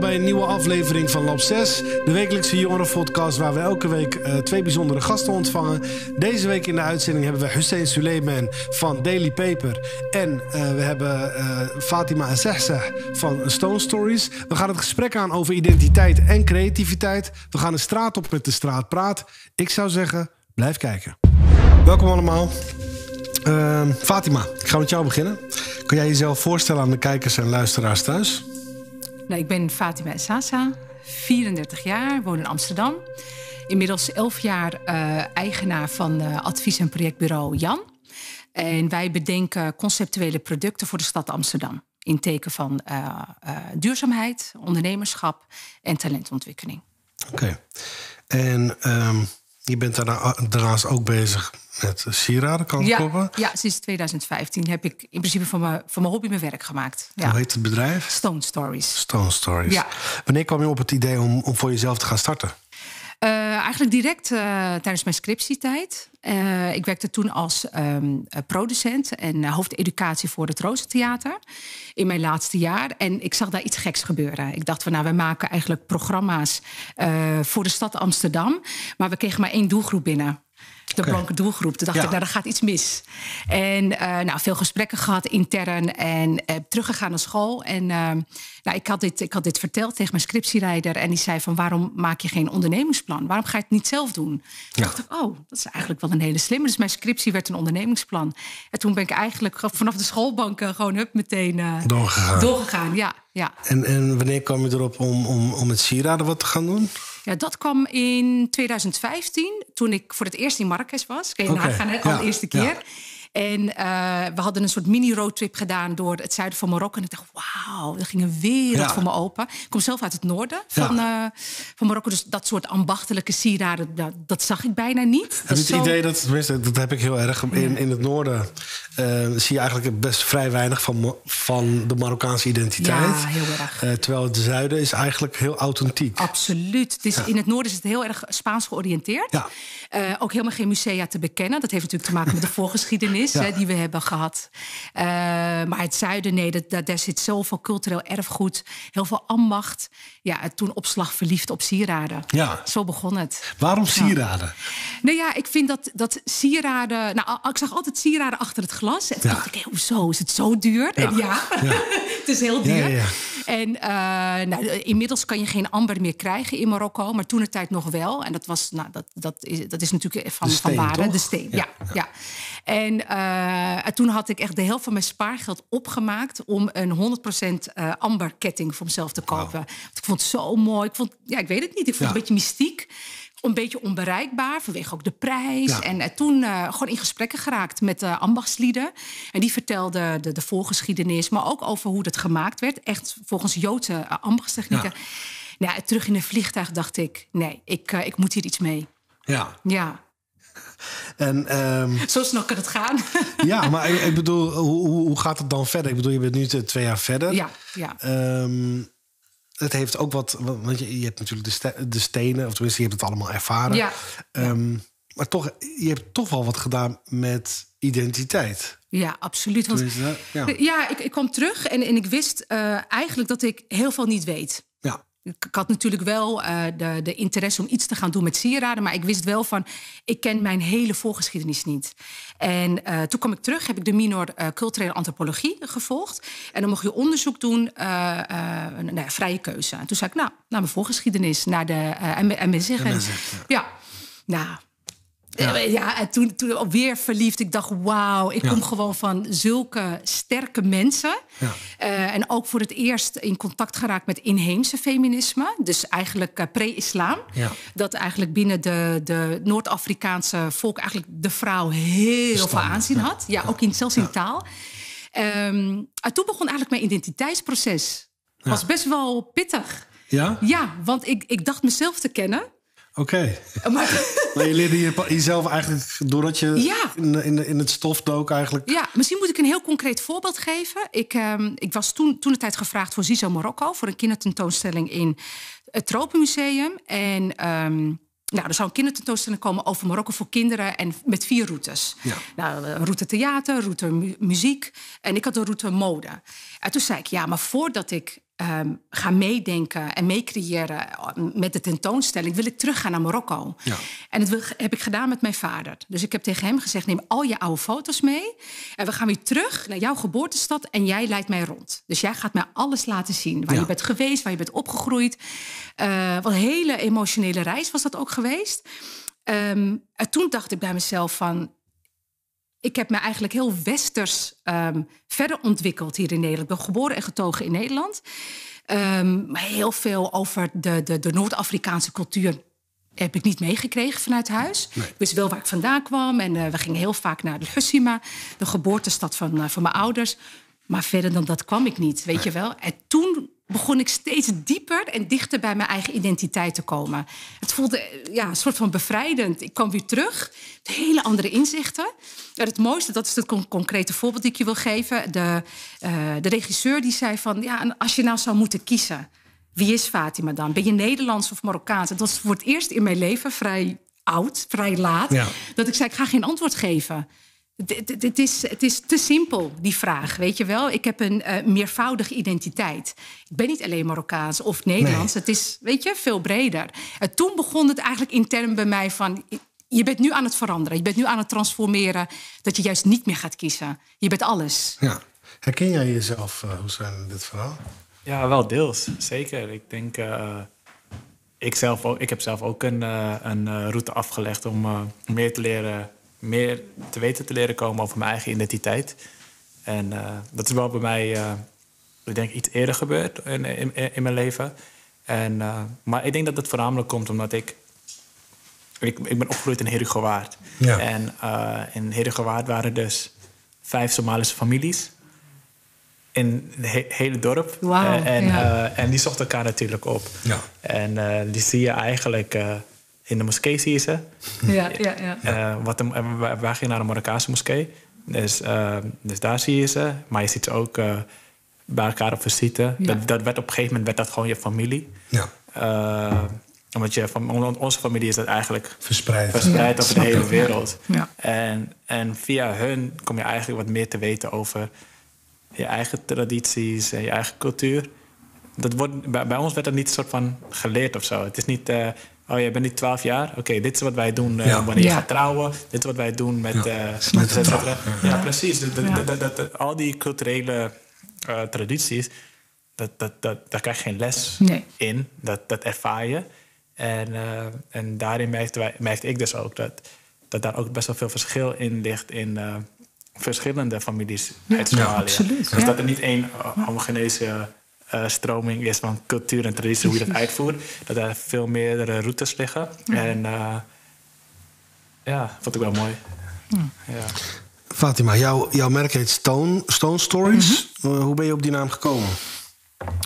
bij een nieuwe aflevering van Lab 6. De wekelijkse jongerenpodcast waar we elke week uh, twee bijzondere gasten ontvangen. Deze week in de uitzending hebben we Hussein Suleiman van Daily Paper. En uh, we hebben uh, Fatima Azehzeh van Stone Stories. We gaan het gesprek aan over identiteit en creativiteit. We gaan de straat op met de straatpraat. Ik zou zeggen, blijf kijken. Welkom allemaal. Uh, Fatima, ik ga met jou beginnen. Kun jij jezelf voorstellen aan de kijkers en luisteraars thuis? Nou, ik ben Fatima Sasa, 34 jaar, woon in Amsterdam. Inmiddels 11 jaar uh, eigenaar van uh, advies- en projectbureau Jan. En wij bedenken conceptuele producten voor de stad Amsterdam. In teken van uh, duurzaamheid, ondernemerschap en talentontwikkeling. Oké. En um, je bent daarna, daarnaast ook bezig met sieraden kan ja? Ja, sinds 2015 heb ik in principe van mijn, van mijn hobby mijn werk gemaakt. Ja. Hoe heet het bedrijf? Stone Stories. Stone Stories. Ja. Wanneer kwam je op het idee om, om voor jezelf te gaan starten? Uh, eigenlijk direct uh, tijdens mijn scriptietijd. Uh, ik werkte toen als um, producent en hoofdeducatie voor het Rozentheater in mijn laatste jaar. En ik zag daar iets geks gebeuren. Ik dacht van nou, we maken eigenlijk programma's voor de stad Amsterdam. Maar we kregen maar één doelgroep binnen de okay. blanke doelgroep. Toen dacht ja. ik, nou, er gaat iets mis. En uh, nou, veel gesprekken gehad intern en uh, teruggegaan naar school. En uh, nou, ik, had dit, ik had dit verteld tegen mijn scriptieleider. En die zei van, waarom maak je geen ondernemingsplan? Waarom ga je het niet zelf doen? Toen dacht ik, oh, dat is eigenlijk wel een hele slimme. Dus mijn scriptie werd een ondernemingsplan. En toen ben ik eigenlijk vanaf de schoolbanken gewoon hup, meteen doorgegaan. doorgegaan. Ja, ja. En, en wanneer kwam je erop om, om, om met sieraden wat te gaan doen? Ja, dat kwam in 2015, toen ik voor het eerst in Marrakesh was. Kun je okay. nagaan, hè? De eerste keer. En uh, we hadden een soort mini-roadtrip gedaan door het zuiden van Marokko. En ik dacht, wauw, er ging een wereld ja. voor me open. Ik kom zelf uit het noorden van, ja. uh, van Marokko. Dus dat soort ambachtelijke sieraden, dat, dat zag ik bijna niet. Heb je het zo... idee, dat, dat heb ik heel erg. In, in het noorden uh, zie je eigenlijk best vrij weinig van, van de Marokkaanse identiteit. Ja, heel erg. terwijl het zuiden is eigenlijk heel authentiek. Absoluut. Het is, ja. In het noorden is het heel erg Spaans georiënteerd. Ja. ook helemaal geen musea te bekennen. Dat heeft natuurlijk te maken met de voorgeschiedenis. Ja. Hè, die we hebben gehad. Uh, maar het zuiden, nee, dat, dat, daar zit zoveel cultureel erfgoed, heel veel ambacht. Ja, toen opslag verliefd op sieraden. Ja. Zo begon het. Waarom sieraden? Ja. Nou ja, ik vind dat, dat sieraden. Nou, ik zag altijd sieraden achter het glas. En toen dacht ik, hoezo is het zo duur? Ja, en ja, het is heel duur. En uh, nou, inmiddels kan je geen amber meer krijgen in Marokko, maar toen de tijd nog wel. En dat was, nou, dat, dat, is, dat is natuurlijk van, steen, van waarde, toch? de steen. Ja, ja. En uh, toen had ik echt de helft van mijn spaargeld opgemaakt om een 100% uh, amberketting voor mezelf te kopen. Wow. Want ik vond het zo mooi. Ik vond, ja, ik weet het niet. Ik vond ja. het een beetje mystiek. Een beetje onbereikbaar, vanwege ook de prijs. Ja. En uh, toen uh, gewoon in gesprekken geraakt met uh, ambachtslieden. En die vertelden de, de voorgeschiedenis, maar ook over hoe dat gemaakt werd. Echt volgens Joodse ambachtstechnieken. Ja. Nou, terug in een vliegtuig dacht ik, nee, ik, ik moet hier iets mee. Ja. Ja. En, um, Zo snel kan het gaan. ja, maar ik, ik bedoel, hoe, hoe, gaat het dan verder? Ik bedoel, je bent nu twee jaar verder. Ja, ja. Um, het heeft ook wat, want je, je hebt natuurlijk de, ste de, stenen, of tenminste, je hebt het allemaal ervaren. Ja. Um, maar toch, je hebt toch wel wat gedaan met identiteit. Ja, absoluut. Want, ja, ja ik, ik, kwam terug en, en ik wist uh, eigenlijk dat ik heel veel niet weet. Ik had natuurlijk wel uh, de, de interesse om iets te gaan doen met sieraden. Maar ik wist wel van, ik ken mijn hele voorgeschiedenis niet. En uh, toen kwam ik terug, heb ik de minor uh, culturele antropologie gevolgd. En dan mocht je onderzoek doen, een nou, vrije keuze. En toen zei ik, nou, naar mijn voorgeschiedenis. Naar de, en, en zeggen, ja. ja, nou... Ja. ja, en toen, toen alweer verliefd. Ik dacht, wauw, ik ja. kom gewoon van zulke sterke mensen. Ja. Uh, en ook voor het eerst in contact geraakt met inheemse feminisme. Dus eigenlijk uh, pre-islam. Dat eigenlijk binnen de, de Noord-Afrikaanse volk... eigenlijk de vrouw heel veel aanzien had. Ja, ook in, zelfs in taal. Um, en toen begon eigenlijk mijn identiteitsproces. was best wel pittig. Ja? Ja, want ik, ik dacht mezelf te kennen... Oké. Okay. Maar, maar, je leerde je, jezelf eigenlijk doordat je ja. in, in, in, het stof dook eigenlijk. Ja, misschien moet ik een heel concreet voorbeeld geven. Ik, um, ik was toen, toen de tijd gevraagd voor Zizo Marokko voor een kindertentoonstelling in het Tropenmuseum. En um, nou, er zou een kindertentoonstelling komen over Marokko voor kinderen en met vier routes. Ja. Nou, een route theater, route mu muziek en ik had een route mode. En toen zei ik, ja, maar voordat ik ehm, ga meedenken en meecreëren met de tentoonstelling, wil ik teruggaan naar Marokko. Ja. En dat heb ik gedaan met mijn vader. Dus ik heb tegen hem gezegd: neem al je oude foto's mee. En we gaan weer terug naar jouw geboortestad en jij leidt mij rond. Dus jij gaat mij alles laten zien. Waar je bent geweest, waar je bent opgegroeid. Uh, wat een hele emotionele reis was dat ook geweest. Um, en toen dacht ik bij mezelf van ik heb me eigenlijk heel westers ehm, verder ontwikkeld hier in Nederland. Ik ben geboren en getogen in Nederland. Um, maar heel veel over de, de, de Noord-Afrikaanse cultuur heb ik niet meegekregen vanuit huis. Ik wist wel waar ik vandaan kwam. En uh, we gingen heel vaak naar de Hussima, de geboortestad van, uh, van mijn ouders. Maar verder dan dat kwam ik niet, weet je wel. En toen begon ik steeds dieper en dichter bij mijn eigen identiteit te komen. Het voelde ja, een soort van bevrijdend. Ik kwam weer terug, hele andere inzichten. En het mooiste, dat is het concrete voorbeeld die ik je wil geven. De, uh, de regisseur die zei van, ja, als je nou zou moeten kiezen... wie is Fatima dan? Ben je Nederlands of Marokkaans? Dat was voor het eerst in mijn leven vrij oud, vrij laat... Ja. dat ik zei, ik ga geen antwoord geven... Het is, het is te simpel, die vraag, weet je wel. Ik heb een uh, meervoudige identiteit. Ik ben niet alleen Marokkaans of Nederlands. Het is, weet je, veel breder. En toen begon het eigenlijk intern bij mij van... je bent nu aan het veranderen. Je bent nu aan het transformeren... dat je juist niet meer gaat kiezen. Je bent alles. Ja. Herken jij jezelf, uh, Hussein, in dit verhaal? Ja, wel deels. Zeker. Ik denk... Uh, ik, zelf ook, ik heb zelf ook een, een route afgelegd om meer te leren meer te weten te leren komen over mijn eigen identiteit. En uh, dat is wel bij mij, uh, ik denk, iets eerder gebeurd in, in, in mijn leven. En, uh, maar ik denk dat het voornamelijk komt omdat ik... Ik, ik ben opgegroeid in Herugewaard. Ja. En in Herugewaard waren dus vijf Somalische families in het hele dorp. Wow, en, ja. en die zochten elkaar natuurlijk op. Ja. En die zie je eigenlijk in de moskee zie je ze. Ja, ja, ja. Uh, wat een, wij gingen naar de Marokkaanse moskee. Dus, uh, dus daar zie je ze. Maar je ziet ze ook uh, bij elkaar op visite. Ja. Dat, dat werd op een gegeven moment werd dat gewoon je familie. Ja. omdat je, van, onze familie is dat eigenlijk verspreid, verspreid over de hele wereld. Ja. En, en via hun kom je eigenlijk wat meer te weten over je eigen tradities en je eigen cultuur. Dat wordt, bij, bij ons werd dat niet een soort van geleerd of zo. Het is niet Oh, jij bent nu 12 jaar? Oké, dit is wat wij doen uh, wanneer je gaat trouwen. Dit is wat wij doen met... Ja, uh, met ja precies. Al die culturele uh, tradities... Dat, dat, dat, daar krijg je geen les nee. in. Dat, dat ervaar je. En, en daarin merkte, merkte ik dus ook dat, dat daar ook best wel veel verschil in ligt... in verschillende families uit Somalië. Dus dat er niet één homogenese uh, stroming is van cultuur en traditie, hoe je dat uitvoert. Dat er veel meerdere routes liggen. En uh, ja, vond ik wel mooi. Ja. Fatima, jouw, jouw merk heet Stone, Stone Stories. Mm -hmm. hoe ben je op die naam gekomen?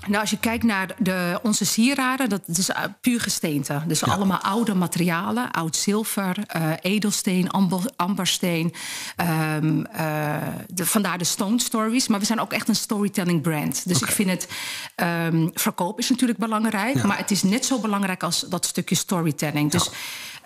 Nou, als je kijkt naar de, onze sieraden, dat is eh, puur gesteente. Dus allemaal oude materialen. Oud zilver, uh, edelsteen, amber, ambersteen. Um, uh, de, vandaar de Stone Stories. Maar we zijn ook echt een storytelling brand. Dus okay. ik vind het... Um, verkoop is natuurlijk belangrijk. Ja. Maar het is net zo belangrijk als dat stukje storytelling. Dus...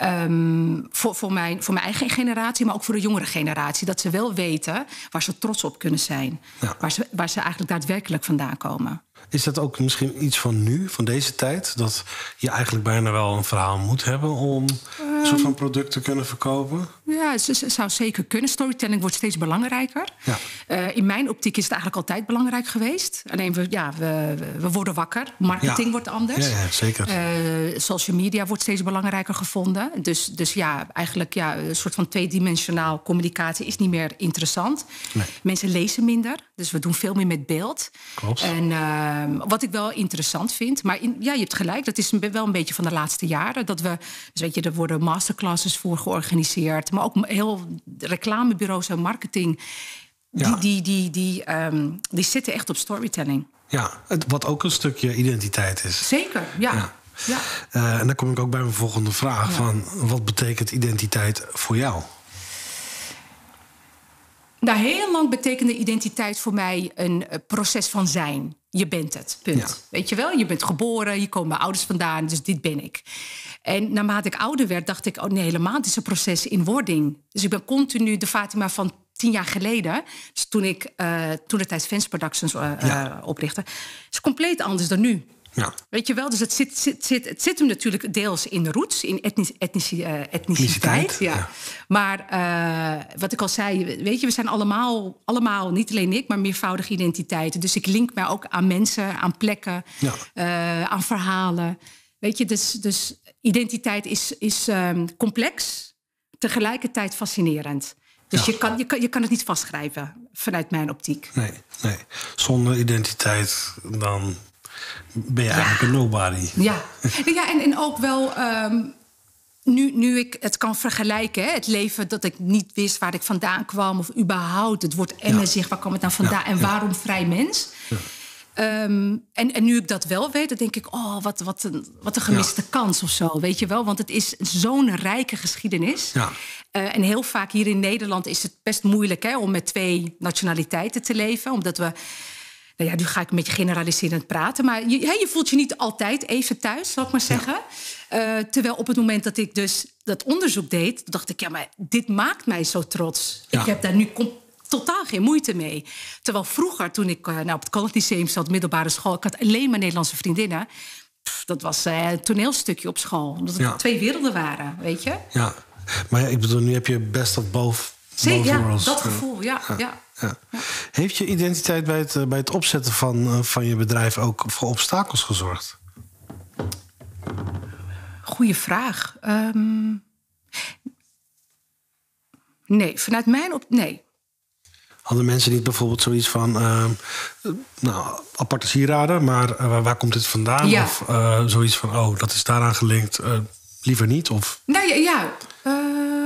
Um, voor, voor, mijn, voor mijn eigen generatie, maar ook voor de jongere generatie. Dat ze wel weten waar ze trots op kunnen zijn. Waar, ze, waar ze eigenlijk daadwerkelijk vandaan komen. Is dat ook misschien iets van nu, van deze tijd? Dat je eigenlijk bijna wel een verhaal moet hebben om um, een soort van product te kunnen verkopen? Ja, het zou zeker kunnen. Storytelling wordt steeds belangrijker. Ja. Uh, in mijn optiek is het eigenlijk altijd belangrijk geweest. Alleen we, ja, we, we worden wakker. Marketing ja. wordt anders. Ja, ja zeker. Uh, social media wordt steeds belangrijker gevonden. Dus, dus ja, eigenlijk ja, een soort van tweedimensionaal communicatie is niet meer interessant. Nee. Mensen lezen minder, dus we doen veel meer met beeld. Klopt. En uh, wat ik wel interessant vind, maar in, ja, je hebt gelijk, dat is wel een beetje van de laatste jaren. Dat we, dus weet je, er worden masterclasses voor georganiseerd, maar ook heel reclamebureaus en marketing. Die, ja. die, die, die, um, die zitten echt op storytelling. Ja, wat ook een stukje identiteit is. Zeker, ja. ja. ja. Uh, en dan kom ik ook bij mijn volgende vraag: van, wat betekent identiteit voor jou? Nou, heel lang betekende identiteit voor mij een proces van zijn. Je bent het, punt. Ja. Weet je wel, je bent geboren, je komt bij ouders vandaan, dus dit ben ik. En naarmate ik ouder werd, dacht ik, oh nee, helemaal, het is een proces in wording. Dus ik ben continu de Fatima van tien jaar geleden, dus toen ik uh, toen de tijd Fans Productions uh, ja. oprichtte, is compleet anders dan nu. Ja. Weet je wel, dus het zit, zit, zit, het zit hem natuurlijk deels in de roots, in etnici, etnici, uh, etniciteit. Ja. ja. Maar uh, wat ik al zei, weet je, we zijn allemaal, allemaal, niet alleen ik, maar meervoudige identiteiten. Dus ik link mij ook aan mensen, aan plekken, ja. uh, aan verhalen. Weet je, dus, dus identiteit is, is um, complex, tegelijkertijd fascinerend. Dus je, kan, je, kan, je kan het niet vastschrijven vanuit mijn optiek. Nee, nee. Zonder identiteit dan ben je eigenlijk een nobody. Ja, ja en, en ook wel. Um, nu, nu ik het kan vergelijken, het leven dat ik niet wist waar ik vandaan kwam, of überhaupt het woord Emmen zich, waar kwam het nou vandaan ja, en waarom vrij mens? Um, en, en nu ik dat wel weet, dan denk ik, oh, wat, wat, een, wat een gemiste kans of zo, weet je wel? Want het is zo'n rijke geschiedenis. Ja. Uh, en heel vaak hier in Nederland is het best moeilijk hè, om met twee nationaliteiten te leven, omdat we nou ja, nu ga ik een beetje generaliserend praten. Maar je, je voelt je niet altijd even thuis, zal ik maar zeggen. Uh, terwijl op het moment dat ik dus dat onderzoek deed, dacht ik, ja, maar dit maakt mij zo trots. Ja. Ik heb daar nu totaal geen moeite mee. Terwijl vroeger, toen ik uh, nou, op het College Lyceum zat, middelbare school, ik had alleen maar Nederlandse vriendinnen. Pff, dat was uh, een toneelstukje op school. Omdat het twee werelden waren, weet je? Ja, maar ja, ik bedoel, nu heb je best of both. Zeker, ja, dat gevoel, ja. ja. Ja. Heeft je identiteit bij het, bij het opzetten van, van je bedrijf ook voor obstakels gezorgd? Goeie vraag. Um, nee, vanuit mijn op. Nee. Hadden mensen niet bijvoorbeeld zoiets van. Uh, nou, aparte sieraden, maar uh, waar komt dit vandaan? Ja. Of uh, zoiets van: oh, dat is daaraan gelinkt. liever niet? Of... Nou ja, ja.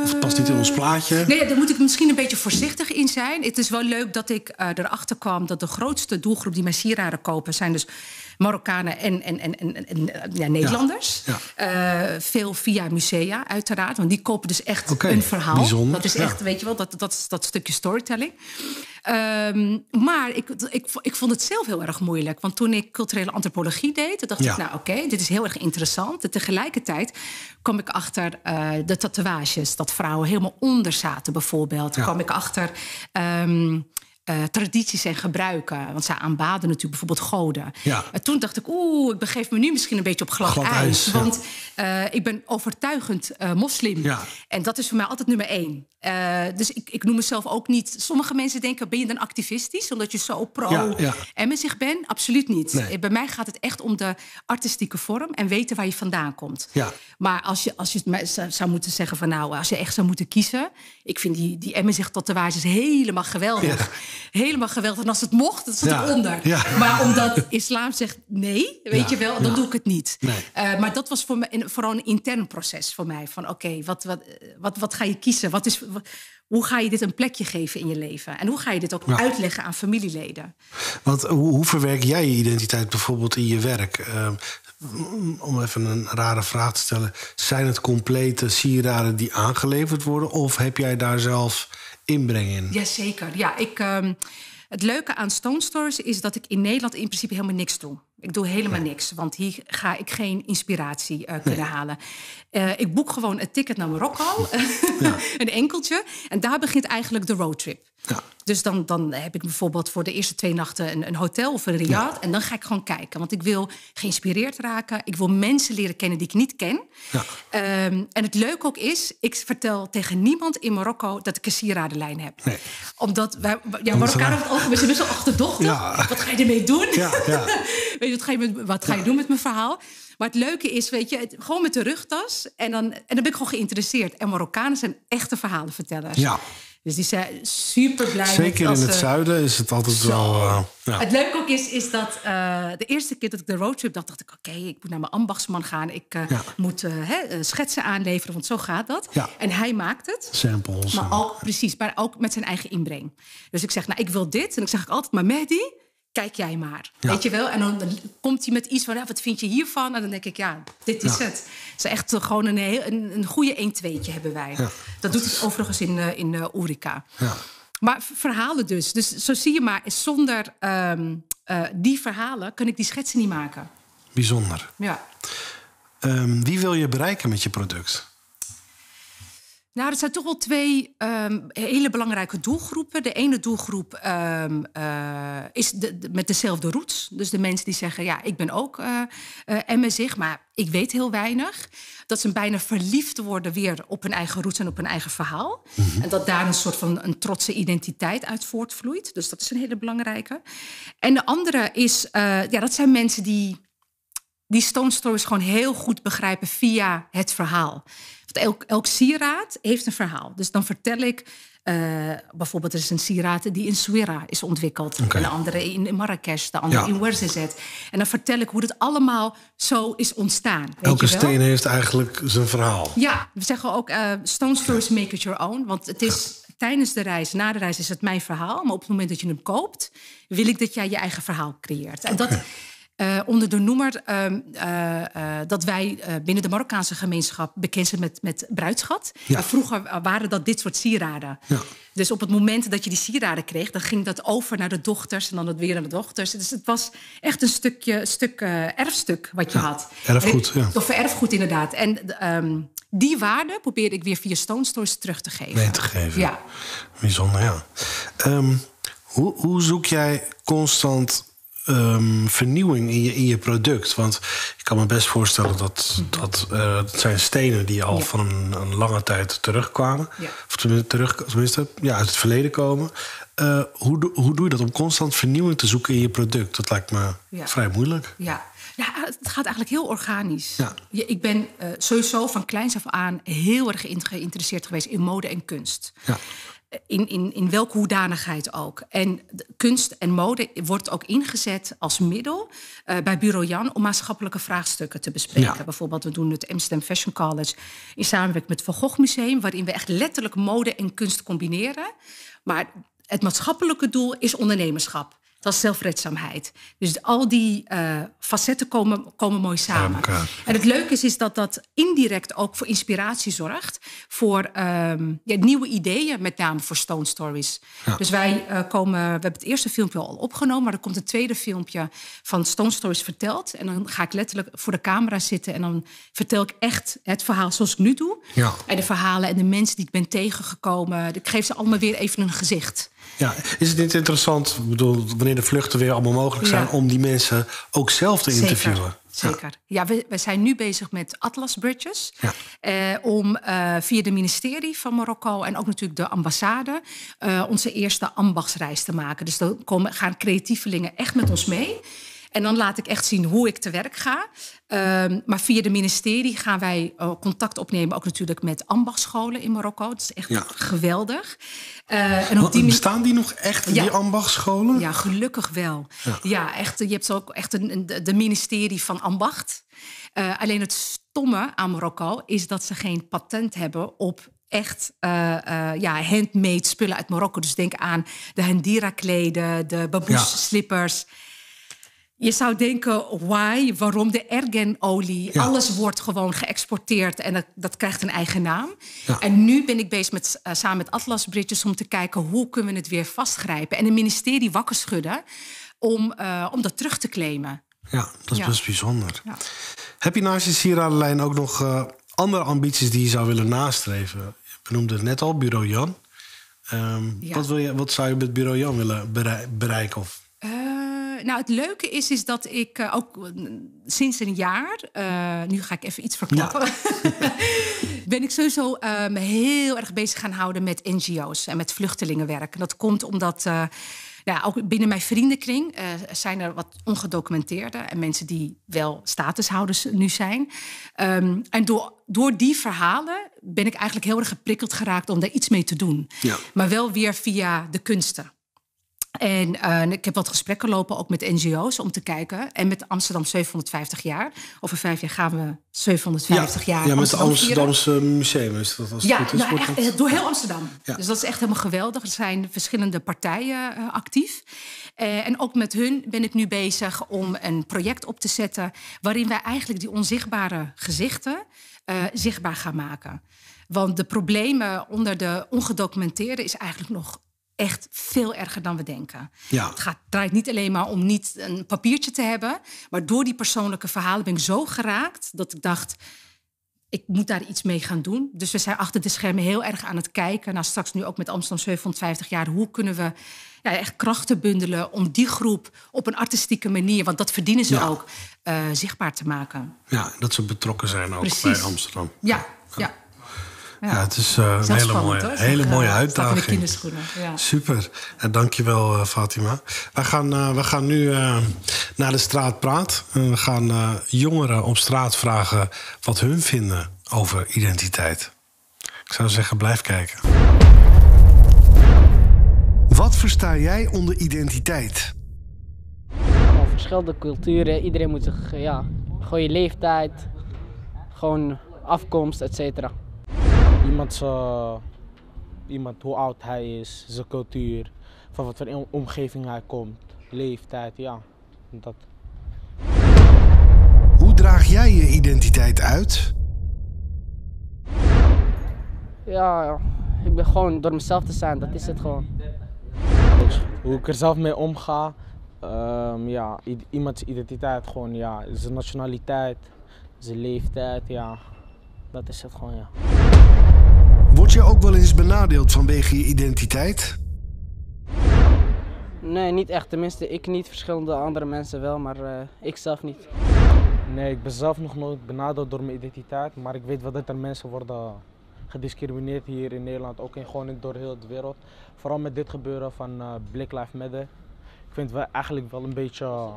Of past niet in ons plaatje. Nee, daar moet ik misschien een beetje voorzichtig in zijn. Het is wel leuk dat ik uh, erachter kwam dat de grootste doelgroep die mijn sieraden kopen zijn dus Marokkanen en, en, en, en, en ja, Nederlanders. Ja. Uh, veel via musea, uiteraard. Want die kopen dus echt okay, een verhaal. Bijzonder. Dat is echt, weet je wel, dat, dat, dat stukje storytelling. Um, maar ik, ik, ik vond het zelf heel erg moeilijk. Want toen ik culturele antropologie deed, dacht ik, nou oké, okay, dit is heel erg interessant. En tegelijkertijd kwam ik achter uh, de tatoeages, dat vrouwen helemaal onder zaten, bijvoorbeeld. Ja. kwam ik achter. Um, uh, tradities en gebruiken. Want zij aanbaden natuurlijk bijvoorbeeld goden. Ja. En toen dacht ik, oeh, ik begeef me nu misschien een beetje op glad, glad ijs. Want uh, ik ben overtuigend uh, moslim. Ja. En dat is voor mij altijd nummer één. dus ik, ik noem mezelf ook niet... Sommige mensen denken, ben je dan activistisch? Omdat je zo pro ja, ja. en met zich bent? Absoluut niet. Nee. Bij mij gaat het echt om de artistieke vorm... en weten waar je vandaan komt. Ja. Maar als je, als je het zou moeten zeggen van... nou, als je echt zou moeten kiezen... ik vind die, die Emmenzigt tatoeages helemaal geweldig. Helemaal geweldig. En als het mocht, dat zat eronder. Maar omdat islam zegt nee, weet je wel, dan doe ik het niet. Nee. Uh, maar dat was voor mij een, vooral een intern proces voor mij. Van oké, wat, wat, wat, wat ga je kiezen? Wat is, wat- hoe ga je dit een plekje geven in je leven? En hoe ga je dit ook Ja. uitleggen aan familieleden? Want hoe, hoe verwerk jij je identiteit bijvoorbeeld in je werk? Ehm, om even een rare vraag te stellen. Zijn het complete sieraden die aangeleverd worden? Of heb jij daar zelf inbreng in? Jazeker. Ja, ik, ehm, het leuke aan Stone Stores is dat ik in Nederland in principe helemaal niks doe. Ik doe helemaal niks, want hier ga ik geen inspiratie eh, kunnen halen. Eh, ik boek gewoon een ticket naar Marokko, een enkeltje. En daar begint eigenlijk de roadtrip. Ja. Dus dan, dan heb ik bijvoorbeeld voor de eerste twee nachten een, een hotel of een riad. En dan ga ik gewoon kijken. Want ik wil geïnspireerd raken. Ik wil mensen leren kennen die ik niet ken. Ja. Ehm, en het leuke ook is, ik vertel tegen niemand in Marokko dat ik een sieradenlijn heb. Nee. Omdat wij, ja, Marokkanen over het algemeen zijn best wel achterdochtig. Wat ga je ermee doen? Weet je, wat ga je, met, wat ga je doen met mijn verhaal? Maar het leuke is, weet je, het- gewoon met de rugtas. En dan, en dan ben ik gewoon geïnteresseerd. En Marokkanen zijn echte verhalenvertellers. Ja. Dus die zijn super blij. Zeker met, in het ze- zuiden is het altijd Zo. wel... eh, ja. Het leuke ook is, is dat eh, de eerste keer dat ik de roadtrip dacht, dacht ik: oké, ik moet naar mijn ambachtsman gaan. Ik eh, Ja. moet hè, schetsen aanleveren, want zo gaat dat. Ja. En hij maakt het. Samples. Maar ook, precies, maar ook met zijn eigen inbreng. Dus ik zeg, nou, ik wil dit. En dan zeg ik altijd, maar Mehdi, kijk jij maar. Ja. Weet je wel? En dan, komt hij met iets van, ja, wat vind je hiervan? En dan denk ik, ja, dit is Ja. het. Het is echt gewoon een, heel, een, een goede 1-2'tje hebben wij. Dat doet het overigens in, eh, in. Ja. Maar verhalen dus. Dus zo zie je maar, zonder ehm, eh, die verhalen kan ik die schetsen niet maken. Bijzonder. Ja. Ehm, wie wil je bereiken met je product? Nou, er zijn toch wel twee um, hele belangrijke doelgroepen. De ene doelgroep um, uh, is de, de, met dezelfde roots. Dus de mensen die zeggen, ja, ik ben ook uh, uh, MSig, maar ik weet heel weinig. Dat ze bijna verliefd worden weer op hun eigen roots en op hun eigen verhaal. Mm -hmm. En dat daar een soort van een trotse identiteit uit voortvloeit. Dus dat is een hele belangrijke. En de andere is, ja, dat zijn mensen die die Stone Stories gewoon heel goed begrijpen via het verhaal. Elk, elk sieraad heeft een verhaal. Dus dan vertel ik, uh, bijvoorbeeld er is een sieraad die in Suera is ontwikkeld. Okay. En de andere in Marrakesh, de andere ja. in Ouarzazate. En dan vertel ik hoe het allemaal zo is ontstaan. Weet Elke je wel? steen heeft eigenlijk zijn verhaal. Ja, we zeggen ook uh, Stone Stories make it your own. Want het is tijdens de reis, na de reis is het mijn verhaal. Maar op het moment dat je hem koopt, wil ik dat jij je eigen verhaal creëert. En dat... Uh, onder de noemer uh, uh, dat wij binnen de Marokkaanse gemeenschap bekend zijn met, met bruidschat. Ja. vroeger waren dat dit soort sieraden. Ja. Dus op het moment dat je die sieraden kreeg, dan ging dat over naar de dochters en dan het weer naar de dochters. Dus het was echt een stukje, stuk erfstuk wat je ja, had. Erfgoed, ja. Of erfgoed, inderdaad. En um, die waarde probeerde ik weer via Stone Stories terug te geven. Mee te geven. Ja. Bijzonder, ja. Um, hoe, hoe zoek jij constant um, vernieuwing in je, in je product. Want ik kan me best voorstellen dat dat, uh, dat zijn stenen die al ja. van een, een, lange tijd terugkwamen. Ja. Of tenminste, terug, tenminste ja, uit het verleden komen. Uh, hoe, hoe doe je dat om constant vernieuwing te zoeken in je product? Dat lijkt me ja. vrij moeilijk. Ja. Ja, het gaat eigenlijk heel organisch. Ja. Ik ben uh, sowieso van kleins af aan heel erg geïnteresseerd geweest in mode en kunst. Ja. In, in, in welke hoedanigheid ook. En kunst en mode wordt ook ingezet als middel uh, bij Bureau Jan om maatschappelijke vraagstukken te bespreken. Ja. Bijvoorbeeld, we doen het Amsterdam Fashion College in samenwerking met het Van Gogh Museum, waarin we echt letterlijk mode en kunst combineren. Maar het maatschappelijke doel is ondernemerschap. Dat is zelfredzaamheid. Dus al die uh, facetten komen, komen mooi samen. Ja, en het leuke is, is dat dat indirect ook voor inspiratie zorgt. Voor um, ja, nieuwe ideeën, met name voor Stone Stories. Ja. Dus wij uh, komen, we hebben het eerste filmpje al opgenomen, maar er komt een tweede filmpje van Stone Stories verteld. En dan ga ik letterlijk voor de camera zitten en dan vertel ik echt het verhaal zoals ik nu doe. Ja. En de verhalen en de mensen die ik ben tegengekomen. Ik geef ze allemaal weer even een gezicht. Ja, is het niet interessant, ik bedoel, wanneer de vluchten weer allemaal mogelijk zijn, Ja. om die mensen ook zelf te interviewen? Zeker. Zeker. Ja, we, we zijn nu bezig met Atlas Bridges. Ja. Eh, om eh, via de ministerie van Marokko en ook natuurlijk de ambassade eh, onze eerste ambachtsreis te maken. Dus dan komen, gaan creatievelingen echt met ons mee. En dan laat ik echt zien hoe ik te werk ga. Um, maar via de ministerie gaan wij uh, contact opnemen, ook natuurlijk met ambachtsscholen in Marokko. Dat is echt Ja. geweldig. Uh, en op die bestaan die nog echt, Ja. die ambachtscholen? ja, gelukkig wel. Ja. Ja, echt. Je hebt ook echt een, een- de, ministerie van ambacht. Eh, alleen het stomme aan Marokko is dat ze geen patent hebben op echt eh, eh, ja, handmade spullen uit Marokko. Dus denk aan de Handira-kleden, de baboes-slippers. Je zou denken, why? Waarom de ergenolie? Ja. Alles wordt gewoon geëxporteerd en dat, dat krijgt een eigen naam. Ja. En nu ben ik bezig met, eh, samen met Atlas Bridges om te kijken hoe kunnen we het weer vastgrijpen. En het ministerie wakker schudden om, eh, om dat terug te claimen. Ja, dat is Ja. best bijzonder. Heb je naast je sieradenlijn ook nog eh, andere ambities die je zou willen nastreven? Je noemde het net al, Bureau Jan. Ehm, wat, wil je, wat zou je met Bureau Jan willen berei- bereiken? Of, Eh, nou, het leuke is, is dat ik eh, ook eh, sinds een jaar, eh, nu ga ik even iets verklappen, ben ik sowieso eh, me heel erg bezig gaan houden met NGO's en met vluchtelingenwerk. En dat komt omdat. eh, ja, ook binnen mijn vriendenkring eh, zijn er wat ongedocumenteerden en mensen die wel statushouders nu zijn. Ehm, en door, door die verhalen ben ik eigenlijk heel erg geprikkeld geraakt om daar iets mee te doen. Ja. Maar wel weer via de kunsten. En eh, ik heb wat gesprekken lopen ook met NGO's om te kijken. En met Amsterdam 750 jaar. Over vijf jaar gaan we 750 jaar ja, met het. Amsterdamse museum is dat als het Ja, goed is. nou, echt, eh, door heel Amsterdam. Ja. Dus dat is echt helemaal geweldig. Er zijn verschillende partijen eh, actief. En ook met hun ben ik nu bezig om een project op te zetten... waarin wij eigenlijk die onzichtbare gezichten zichtbaar gaan maken. Want de problemen onder de ongedocumenteerden is eigenlijk nog echt veel erger dan we denken. Ja. Het gaat, draait niet alleen maar om niet een papiertje te hebben, maar door die persoonlijke verhalen ben ik zo geraakt dat ik dacht, ik moet daar iets mee gaan doen. Dus we zijn achter de schermen heel erg aan het kijken. Nou, straks nu ook met Amsterdam 750 jaar. Hoe kunnen we ja, echt krachten bundelen om die groep op een artistieke manier, want dat verdienen ze ook, uh, zichtbaar te maken. Ja, dat ze betrokken zijn ook bij Amsterdam. Ja, ja. Ja, het is uh, een hele mooie, hele mooie uh, uitdaging. Ja. Super. En dankjewel, uh, Fatima. We gaan, we gaan nu naar de straat praat. we gaan jongeren op straat vragen wat hun vinden over identiteit. Ik zou zeggen, blijf kijken. Wat versta jij onder identiteit? verschillende culturen. Iedereen moet zich, ja, gewoon je leeftijd, gewoon afkomst, et cetera iemand, iemand hoe oud hij is, zijn cultuur, van wat voor omgeving hij komt, leeftijd, ja. Dat. Hoe draag jij je identiteit uit? Ja, ik ben gewoon door mezelf te zijn, dat is het gewoon. Hoe ik er zelf mee omga, um, ja, iemands identiteit gewoon, ja, zijn nationaliteit, zijn leeftijd, ja, dat is het gewoon, ja. Word je ook wel eens benadeeld vanwege je identiteit? Nee, niet echt. Tenminste, ik niet. Verschillende andere mensen wel, maar uh, ik zelf niet. Nee, ik ben zelf nog nooit benadeeld door mijn identiteit. Maar ik weet wel dat er mensen worden gediscrimineerd hier in Nederland. Ook in, gewoon door heel de wereld. Vooral met dit gebeuren van uh, Black Lives Matter. Ik vind het wel eigenlijk wel een beetje,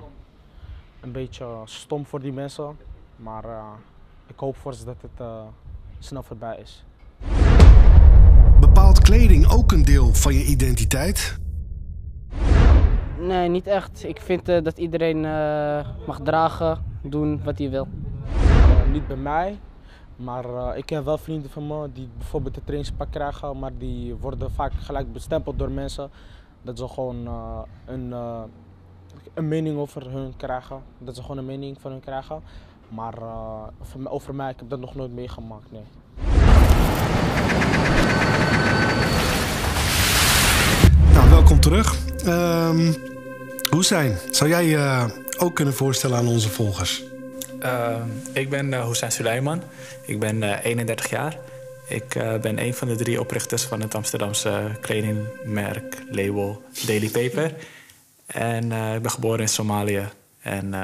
een beetje stom voor die mensen. Maar uh, ik hoop voor ze dat het snel voorbij is. Bepaalt kleding ook een deel van je identiteit? Nee, niet echt. Ik vind uh, dat iedereen uh, mag dragen, doen wat hij wil. Uh, niet bij mij, maar ik heb wel vrienden van me die bijvoorbeeld een trainingspak krijgen, maar die worden vaak gelijk bestempeld door mensen. Dat ze gewoon een, een mening over hun krijgen. Dat ze gewoon een mening van hun krijgen. Maar over mij, ik heb dat nog nooit meegemaakt, nee. Welkom terug. Um, Hussein, zou jij je uh, ook kunnen voorstellen aan onze volgers? Uh, ik ben uh, Hussein Suleiman. Ik ben 31 jaar. Ik ben een van de drie oprichters van het Amsterdamse kledingmerk label Daily Paper. En ik ben geboren in Somalië en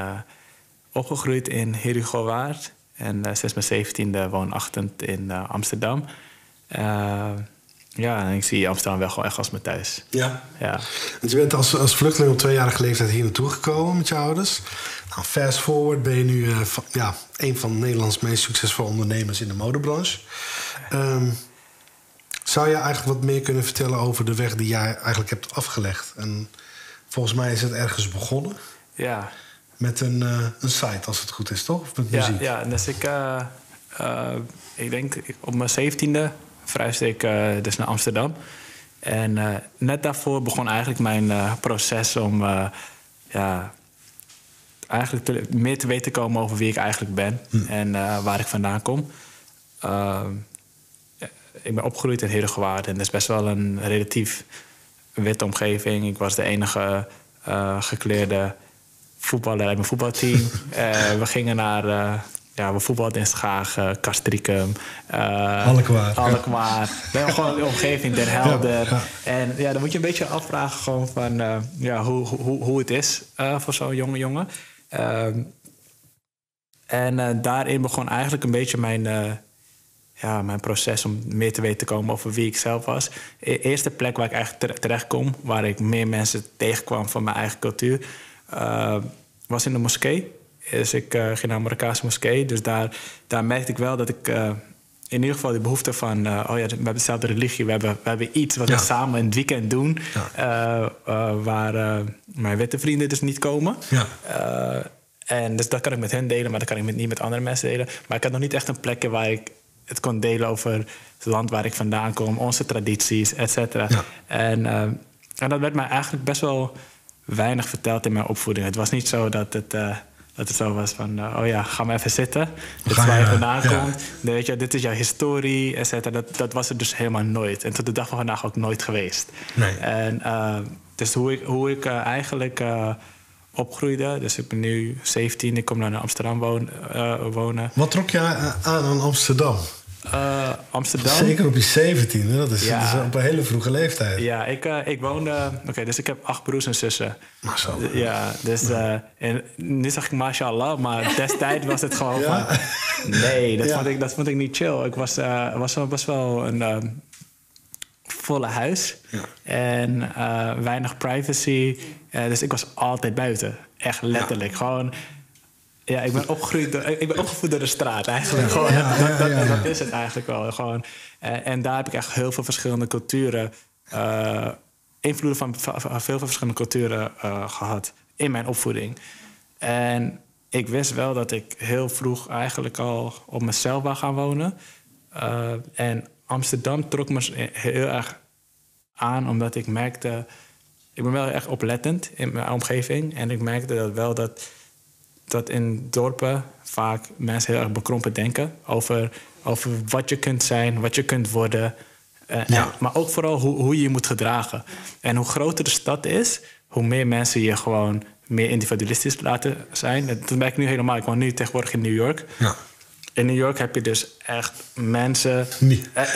opgegroeid in Herugowaard. En sinds mijn zeventiende woonachtend in Amsterdam. Ja, en ik zie Amsterdam wel gewoon echt als mijn thuis. Ja. ja. Want je bent als, als vluchteling op tweejarige leeftijd hier naartoe gekomen met je ouders. Nou, fast forward ben je nu uh, van, ja, een van Nederlands meest succesvolle ondernemers in de modebranche. Um, zou je eigenlijk wat meer kunnen vertellen over de weg die jij eigenlijk hebt afgelegd? En volgens mij is het ergens begonnen. Ja. Met een, uh, een site, als het goed is, toch? Of met muziek? Ja, ja dus ik, uh, ik denk op mijn zeventiende verhuisde ik uh, dus naar Amsterdam. En uh, net daarvoor begon eigenlijk mijn uh, proces om ja, eigenlijk te, meer te weten te komen over wie ik eigenlijk ben hm. en waar ik vandaan kom. ik ben opgegroeid in Herengewaard en dat is best wel een relatief witte omgeving. Ik was de enige gekleerde voetballer uit mijn voetbalteam. we gingen naar ja, we voetbalden in Schagen, Castricum. Uh, Alkmaar. Alkmaar. We hebben gewoon de omgeving, Den Helder. En ja, dan moet je een beetje afvragen gewoon van, uh, ja, hoe, hoe, hoe het is uh, voor zo'n jonge jongen. Ehm, en daarin begon eigenlijk een beetje mijn, ja, mijn proces om meer te weten te komen over wie ik zelf was. De eerste plek waar ik eigenlijk terecht kom, waar ik meer mensen tegenkwam van mijn eigen cultuur, was in de moskee. Dus ik uh, ging naar een Marokkaanse moskee. Dus daar, daar merkte ik wel dat ik uh, in ieder geval die behoefte van... Uh, oh ja, we hebben dezelfde religie. We hebben, we hebben iets wat we samen in het weekend doen... Ja. waar mijn witte vrienden dus niet komen. Ja. en dus dat kan ik met hen delen, maar dat kan ik met, niet met andere mensen delen. Maar ik had nog niet echt een plekje waar ik het kon delen over het land waar ik vandaan kom... onze tradities, et cetera. En, en dat werd mij eigenlijk best wel weinig verteld in mijn opvoeding. Het was niet zo dat het Dat het zo was van, uh, oh ja, ga maar even zitten. Dit is waar je vandaan komt. Weet je, dit is jouw historie, et cetera. Dat, dat was er dus helemaal nooit. En tot de dag van vandaag ook nooit geweest. Nee. En uh, dus hoe ik, hoe ik uh, eigenlijk opgroeide. Dus ik ben nu 17, ik kom naar Amsterdam woon, wonen. Wat trok je aan aan Amsterdam? Uh, Amsterdam. Zeker op je 17, dat is, ja. dat is op een hele vroege leeftijd. Ja, ik, uh, ik woonde. Oké, dus ik heb acht broers en zussen. Mashallah. Ja, dus. Uh, en nu zeg ik mashallah, maar destijds was het gewoon ja. van. Nee, dat, ja. vond ik, dat vond ik niet chill. Ik was, was, was wel een volle huis en weinig privacy. dus ik was altijd buiten. Echt letterlijk. Gewoon ja, ik ben opgegroeid door, ik ben opgevoed door de straat eigenlijk. Gewoon, dat, dat, dat, is het eigenlijk wel. Gewoon. En, en, daar heb ik echt heel veel verschillende culturen, uh, invloeden van veel, veel verschillende culturen uh, gehad in mijn opvoeding. En ik wist wel dat ik heel vroeg eigenlijk al op mezelf wou gaan wonen. Uh, en Amsterdam trok me heel erg aan, omdat ik merkte. Ik ben wel echt oplettend in mijn omgeving. En ik merkte dat wel dat dat in dorpen vaak mensen heel erg bekrompen denken over, over wat je kunt zijn, wat je kunt worden. Uh, ja. en, maar ook vooral hoe, hoe je je moet gedragen. En hoe groter de stad is, hoe meer mensen je gewoon meer individualistisch laten zijn. Dat merk ik nu helemaal. Ik woon nu tegenwoordig in New York. Ja. In New York heb je dus echt mensen.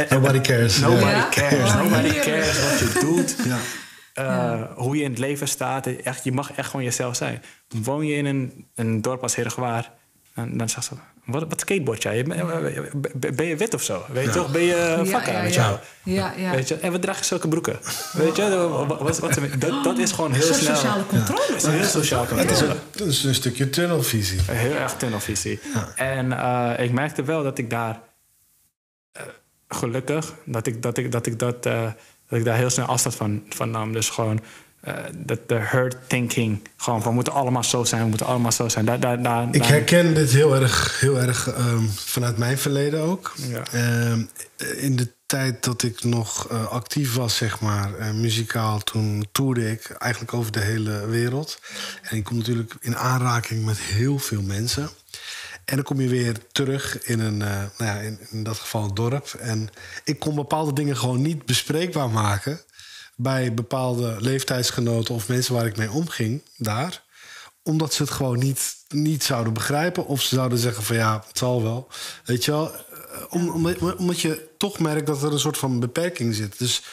nobody cares. Nobody cares. Nobody cares wat je doet. Ja. Uh, hoe je in het leven staat. Echt, je mag echt gewoon jezelf zijn. Woon je in een, een dorp als Herengewaar... Dan, dan zegt ze, wat, wat skateboard jij? Ben je wit of zo? Weet je toch? Ben je vakker ja, met jou? Ja, ja. Weet je? En wat draag je zulke broeken? Weet je? Wat, wat, dat, dat is gewoon heel snel... sociale controle. Ja. Heel sociaal controle. Het is, een, een stukje tunnelvisie. Heel erg tunnelvisie. En uh, ik merkte wel dat ik daar... Uh, gelukkig, dat ik dat, ik, dat, ik dat uh, dat ik daar heel snel afstand van, van nam. Dus gewoon uh, dat de herd thinking. Gewoon, we moeten allemaal zo zijn, we moeten allemaal zo zijn. Daar, daar, daar, ik herken dit heel erg, heel erg um, vanuit mijn verleden ook. Ja. Um, in de tijd dat ik nog uh, actief was, zeg maar, uh, muzikaal, toen toerde ik eigenlijk over de hele wereld. En ik kom natuurlijk in aanraking met heel veel mensen. En dan kom je weer terug in een, uh, nou ja, in, in, dat geval een dorp. En ik kon bepaalde dingen gewoon niet bespreekbaar maken bij bepaalde leeftijdsgenoten of mensen waar ik mee omging daar. Omdat ze het gewoon niet, niet zouden begrijpen. Of ze zouden zeggen van ja, het zal wel. Weet je wel, om, om, omdat je toch merkt dat er een soort van beperking zit. Dus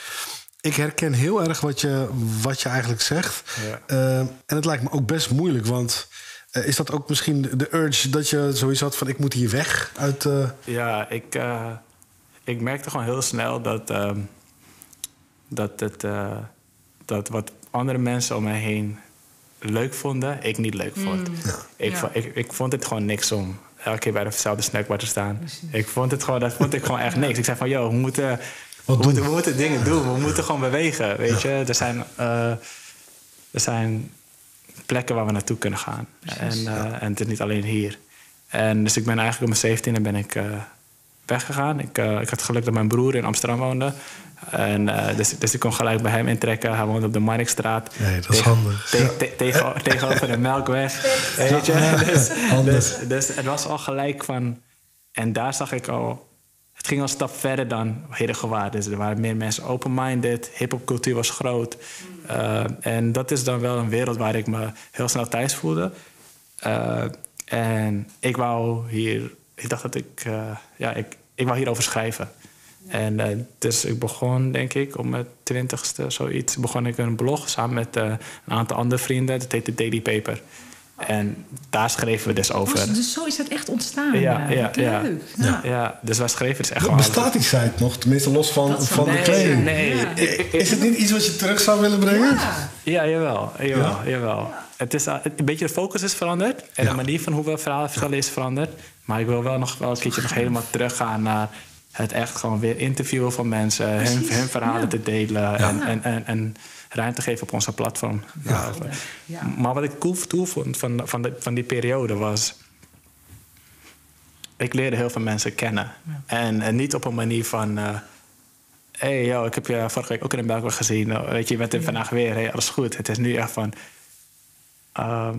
ik herken heel erg wat je, wat je eigenlijk zegt. Ja. Uh, en het lijkt me ook best moeilijk, want uh, is dat ook misschien de urge dat je zoiets had van ik moet hier weg uit. Uh... Ja, ik, uh, ik merkte gewoon heel snel dat, ehm, dat, het, dat wat andere mensen om mij heen leuk vonden, ik niet leuk vond. Mm. Ja. Ik, Ja. ik, ik vond het gewoon niks om elke keer bij dezelfde snackbar te staan. Ik vond het gewoon, dat vond ik gewoon echt niks. Ik zei van, joh, we moeten, we Wat moeten, doen? we moeten dingen doen. We moeten gewoon bewegen, weet je. Er zijn, eh, er zijn plekken waar we naartoe kunnen gaan. En, eh, en het is niet alleen hier. En dus ik ben eigenlijk op mijn 17e ben ik eh, weggegaan. Ik, eh, ik had geluk dat mijn broer in Amsterdam woonde. En, dus, dus ik kon gelijk bij hem intrekken. Hij woonde op de Marktstraat. Nee, dat is Tegen- handig. te- te- tegen- Tegenover de Melkweg. Weet je? Dus, dus, dus het was al gelijk van... En daar zag ik al... Het ging al een stap verder dan Herengewaard. Dus er waren meer mensen open-minded. Hip-hopcultuur was groot. Uh, en dat is dan wel een wereld waar ik me heel snel thuis voelde. Uh, en ik wou hier... Ik dacht dat ik... Uh, ja, ik, ik wou hierover schrijven. En dus ik begon, denk ik, op mijn twintigste, zoiets... begon ik een blog samen met een aantal andere vrienden. Dat heette Daily Paper. En daar schreven we dus over. Was- dus zo is het echt ontstaan. Ja, eh, ja, ja. leuk. Ja. ja, dus wij schreven dus echt gewoon... Bestaat die site nog? Tenminste, los van, Dat is van de Nee, kleding. nee. Ik- Is het niet iets wat je terug zou willen brengen? Ja. Ja, jawel. jawel, Ja? jawel. Het is, uh, een beetje de focus is veranderd. En Ja. de manier van hoe we verhalen vertellen is veranderd. Maar ik wil wel nog wel een keertje nog helemaal teruggaan naar het echt gewoon weer interviewen van mensen. Hun, hun verhalen ja. te delen. En, en, en, en ruimte geven op onze platform. Ja. Maar wat ik cool toe vond van, van, de, van die periode was... Ik leerde heel veel mensen kennen. En, en niet op een manier van... eh, hey, yo, ik heb je vorige week ook in de België gezien. Oh, Weet je, je bent er vandaag weer. Hey, alles goed. Het is nu echt van... ehm,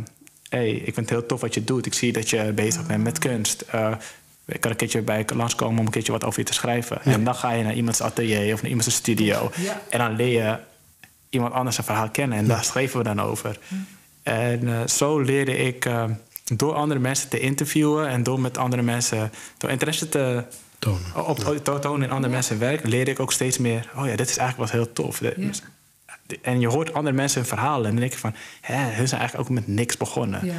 hey, ik vind het heel tof wat je doet. Ik zie dat je bezig bent met kunst. Uh, ik kan een keertje bij je langskomen om een keertje wat over je te schrijven. En dan ga je naar iemands atelier of naar iemands studio. En dan leer je iemand anders een verhaal kennen. En daar schreven we dan over. En uh, zo leerde ik uh, door andere mensen te interviewen en door met andere mensen, door interesse te tonen, op, tonen in andere mensen werk, leerde ik ook steeds meer. Oh ja, dit is eigenlijk wat heel tof. En je hoort andere mensen hun verhalen en dan denk je van, hè, hun zijn eigenlijk ook met niks begonnen. Ja.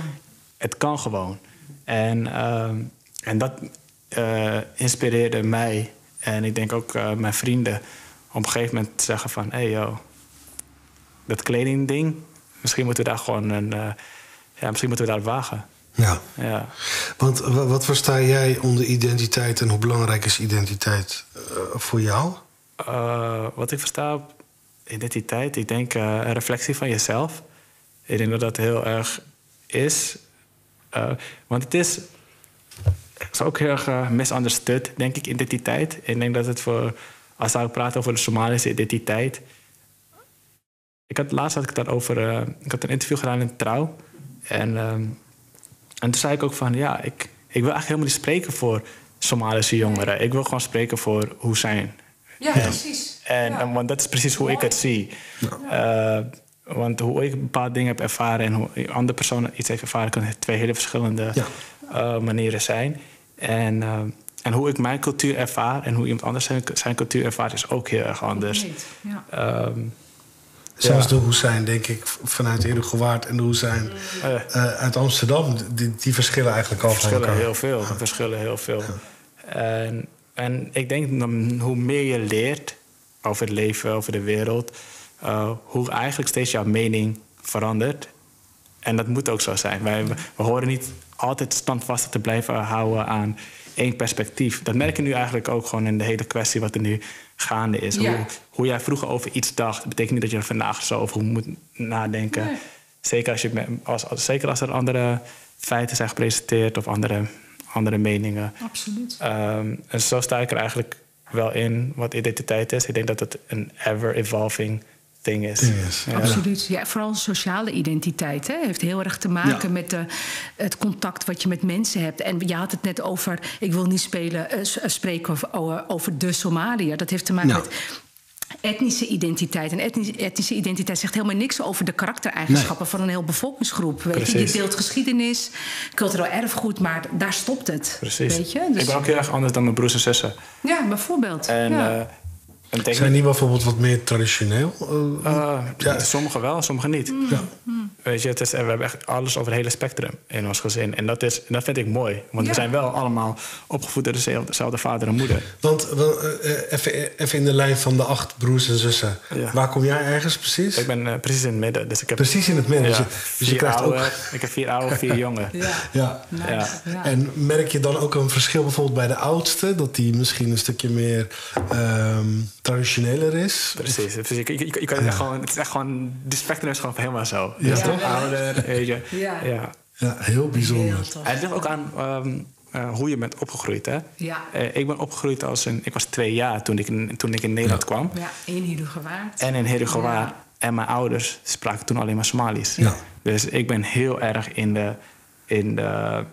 Het kan gewoon. En, uh, en dat uh, inspireerde mij en ik denk ook uh, mijn vrienden op een gegeven moment te zeggen van, hé hey, yo, dat kledingding, misschien moeten we daar gewoon een, uh, ja, misschien moeten we daar wagen. Ja. ja. Want wat versta jij onder identiteit en hoe belangrijk is identiteit voor jou? wat ik versta identiteit, ik denk een reflectie van jezelf. Ik denk dat dat heel erg is. Want het is, is ook heel erg misunderstood, denk ik, identiteit. Ik denk dat het voor, als we praten over de Somalische identiteit. Ik had, laatst had ik dat over, ik had een interview gedaan in Trouw. En, en toen zei ik ook van, ja, ik, ik wil eigenlijk helemaal niet spreken voor Somalische jongeren. Ik wil gewoon spreken voor hoe zijn ja, precies. En, en, want dat is precies hoe ik het zie. Uh, want hoe ik bepaalde dingen heb ervaren en hoe andere personen iets heeft ervaren, kunnen twee hele verschillende uh, manieren zijn. En, uh, en hoe ik mijn cultuur ervaar en hoe iemand anders zijn, zijn cultuur ervaart, is ook heel erg anders. Ja. Um, Zelfs de Hoesijn, denk ik, vanuit Herugewaard en de Hoesijn uit Amsterdam, die, die verschillen eigenlijk al verschillen van elkaar. Heel veel, verschillen heel veel. En, en ik denk hoe meer je leert over het leven, over de wereld, uh, hoe eigenlijk steeds jouw mening verandert. En dat moet ook zo zijn. Wij, we horen niet altijd standvastig te blijven houden aan één perspectief. Dat merk je nu eigenlijk ook gewoon in de hele kwestie wat er nu gaande is. Hoe, hoe, jij vroeger over iets dacht, betekent niet dat je er vandaag zo over moet nadenken. Zeker, als je, als, zeker als er andere feiten zijn gepresenteerd of andere andere meningen. Absoluut. Um, en zo sta ik er eigenlijk wel in wat identiteit is. Ik denk dat het een ever-evolving thing is. Ja. Absoluut. Ja, vooral sociale identiteit hè, heeft heel erg te maken met de, het contact wat je met mensen hebt. En je had het net over, ik wil niet spelen, uh, spreken over, over de Somaliër. Dat heeft te maken met etnische identiteit. En etnische, etnische, identiteit zegt helemaal niks over de karaktereigenschappen van een heel bevolkingsgroep. Weet je, je deelt geschiedenis, cultureel erfgoed, maar daar stopt het. Precies. Weet je? Dus... Ik ben ook heel erg anders dan mijn broers en zussen. Ja, bijvoorbeeld. En, ja. Uh, zijn die bijvoorbeeld wat meer traditioneel? Uh, uh, ja. Sommige wel, sommige niet. Ja. Weet je, het is, we hebben echt alles over het hele spectrum in ons gezin. En dat, is, dat vind ik mooi. Want we zijn wel allemaal opgevoed door dezelfde vader en moeder. Want uh, even, even in de lijn van de acht broers en zussen. Waar kom jij ergens precies? Ik ben precies in het midden. Dus ik heb, precies in het midden. Dus, je, dus je krijgt oude, ook... Ik heb vier oude, vier jongen. ja. Ja. En merk je dan ook een verschil bijvoorbeeld bij de oudste? Dat die misschien een stukje meer um, traditioneler is? Precies. precies. Je, je, je kan gewoon, het is echt gewoon... De spectrum is gewoon helemaal zo. Ja. Dus ouder, weet je. Ja. ja. Ja, heel bijzonder. Heel het ligt ook aan um, uh, hoe je bent opgegroeid. Hè? Ja. Uh, ik ben opgegroeid als een... Ik was twee jaar toen ik in, toen ik in Nederland ja. kwam. Ja, in Herugewaard. En in Herugewaard. Ja. En mijn ouders spraken toen alleen maar Somalisch. Ja. Dus ik ben heel erg in de, in de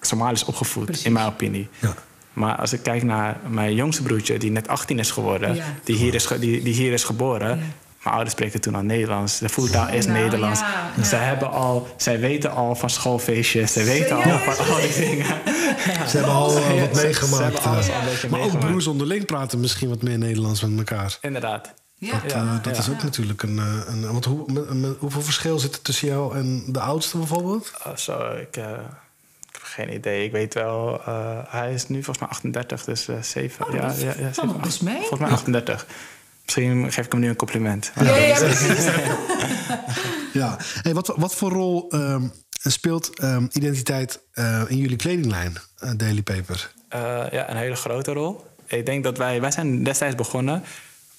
Somalisch opgevoed, Precies. in mijn opinie. Ja. Maar als ik kijk naar mijn jongste broertje, die net 18 is geworden, ja. die, hier is, die, die hier is geboren. Mijn ouders spreken toen al Nederlands. De voertaal is nou, Nederlands. Ja, ja. Zij, hebben al, zij weten al van schoolfeestjes. Zij weten al van al die dingen. Ze hebben al uh, wat meegemaakt. Ze alles al een maar meegemaakt. ook broers onderling praten misschien wat meer Nederlands met elkaar. Inderdaad. Ja. Dat, uh, dat is ook natuurlijk een... een want hoe, met, met, hoeveel verschil zit er tussen jou en de oudste bijvoorbeeld? Uh, zo, ik... Uh, geen idee. Ik weet wel, uh, hij is nu volgens mij 38, dus uh, 7. Oh, ja, dat, ja, ja, best mee. Volgens mij 38. Misschien geef ik hem nu een compliment. Ja, ja, ja precies. ja. Hey, wat, wat voor rol um, speelt um, identiteit uh, in jullie kledinglijn, uh, Daily Paper? Uh, ja, een hele grote rol. Ik denk dat wij, wij zijn destijds begonnen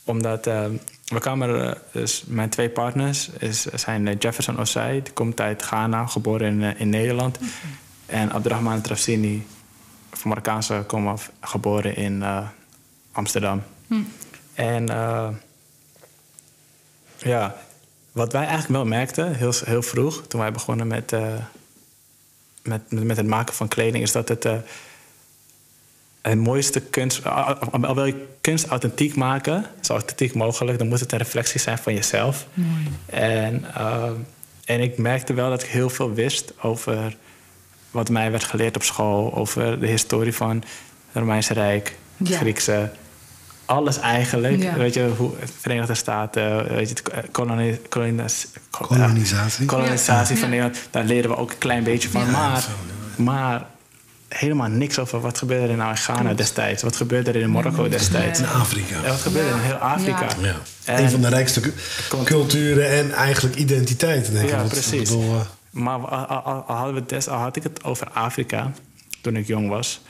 omdat uh, we kwamen, dus mijn twee partners is, zijn Jefferson Osei, die komt uit Ghana, geboren in, in Nederland. Okay. En Abdurrahman Trafsini, van Marokkaanse komaf, geboren in uh, Amsterdam. Hm. En uh, ja, wat wij eigenlijk wel merkten, heel, heel vroeg, toen wij begonnen met, uh, met, met het maken van kleding is dat het uh, het mooiste kunst. Al wil je kunst authentiek maken, zo authentiek mogelijk, dan moet het een reflectie zijn van jezelf. Mooi. En, uh, en ik merkte wel dat ik heel veel wist over wat mij werd geleerd op school, over de historie van het Romeinse Rijk, het Griekse alles eigenlijk. Weet je, hoe Verenigde Staten, weet je, koloni kolonisatie. kolonisatie van Nederland, daar leren we ook een klein beetje van. maar, maar helemaal niks over wat gebeurde er nou in Ghana destijds. Wat gebeurde er in Marokko destijds. In Afrika. wat gebeurde er in heel Afrika. Ja. een van de rijkste culturen en eigenlijk identiteiten, denk ik. Ja, precies. Bedoel, uh... Maar al, hadden we des, al had ik het over Afrika toen ik jong was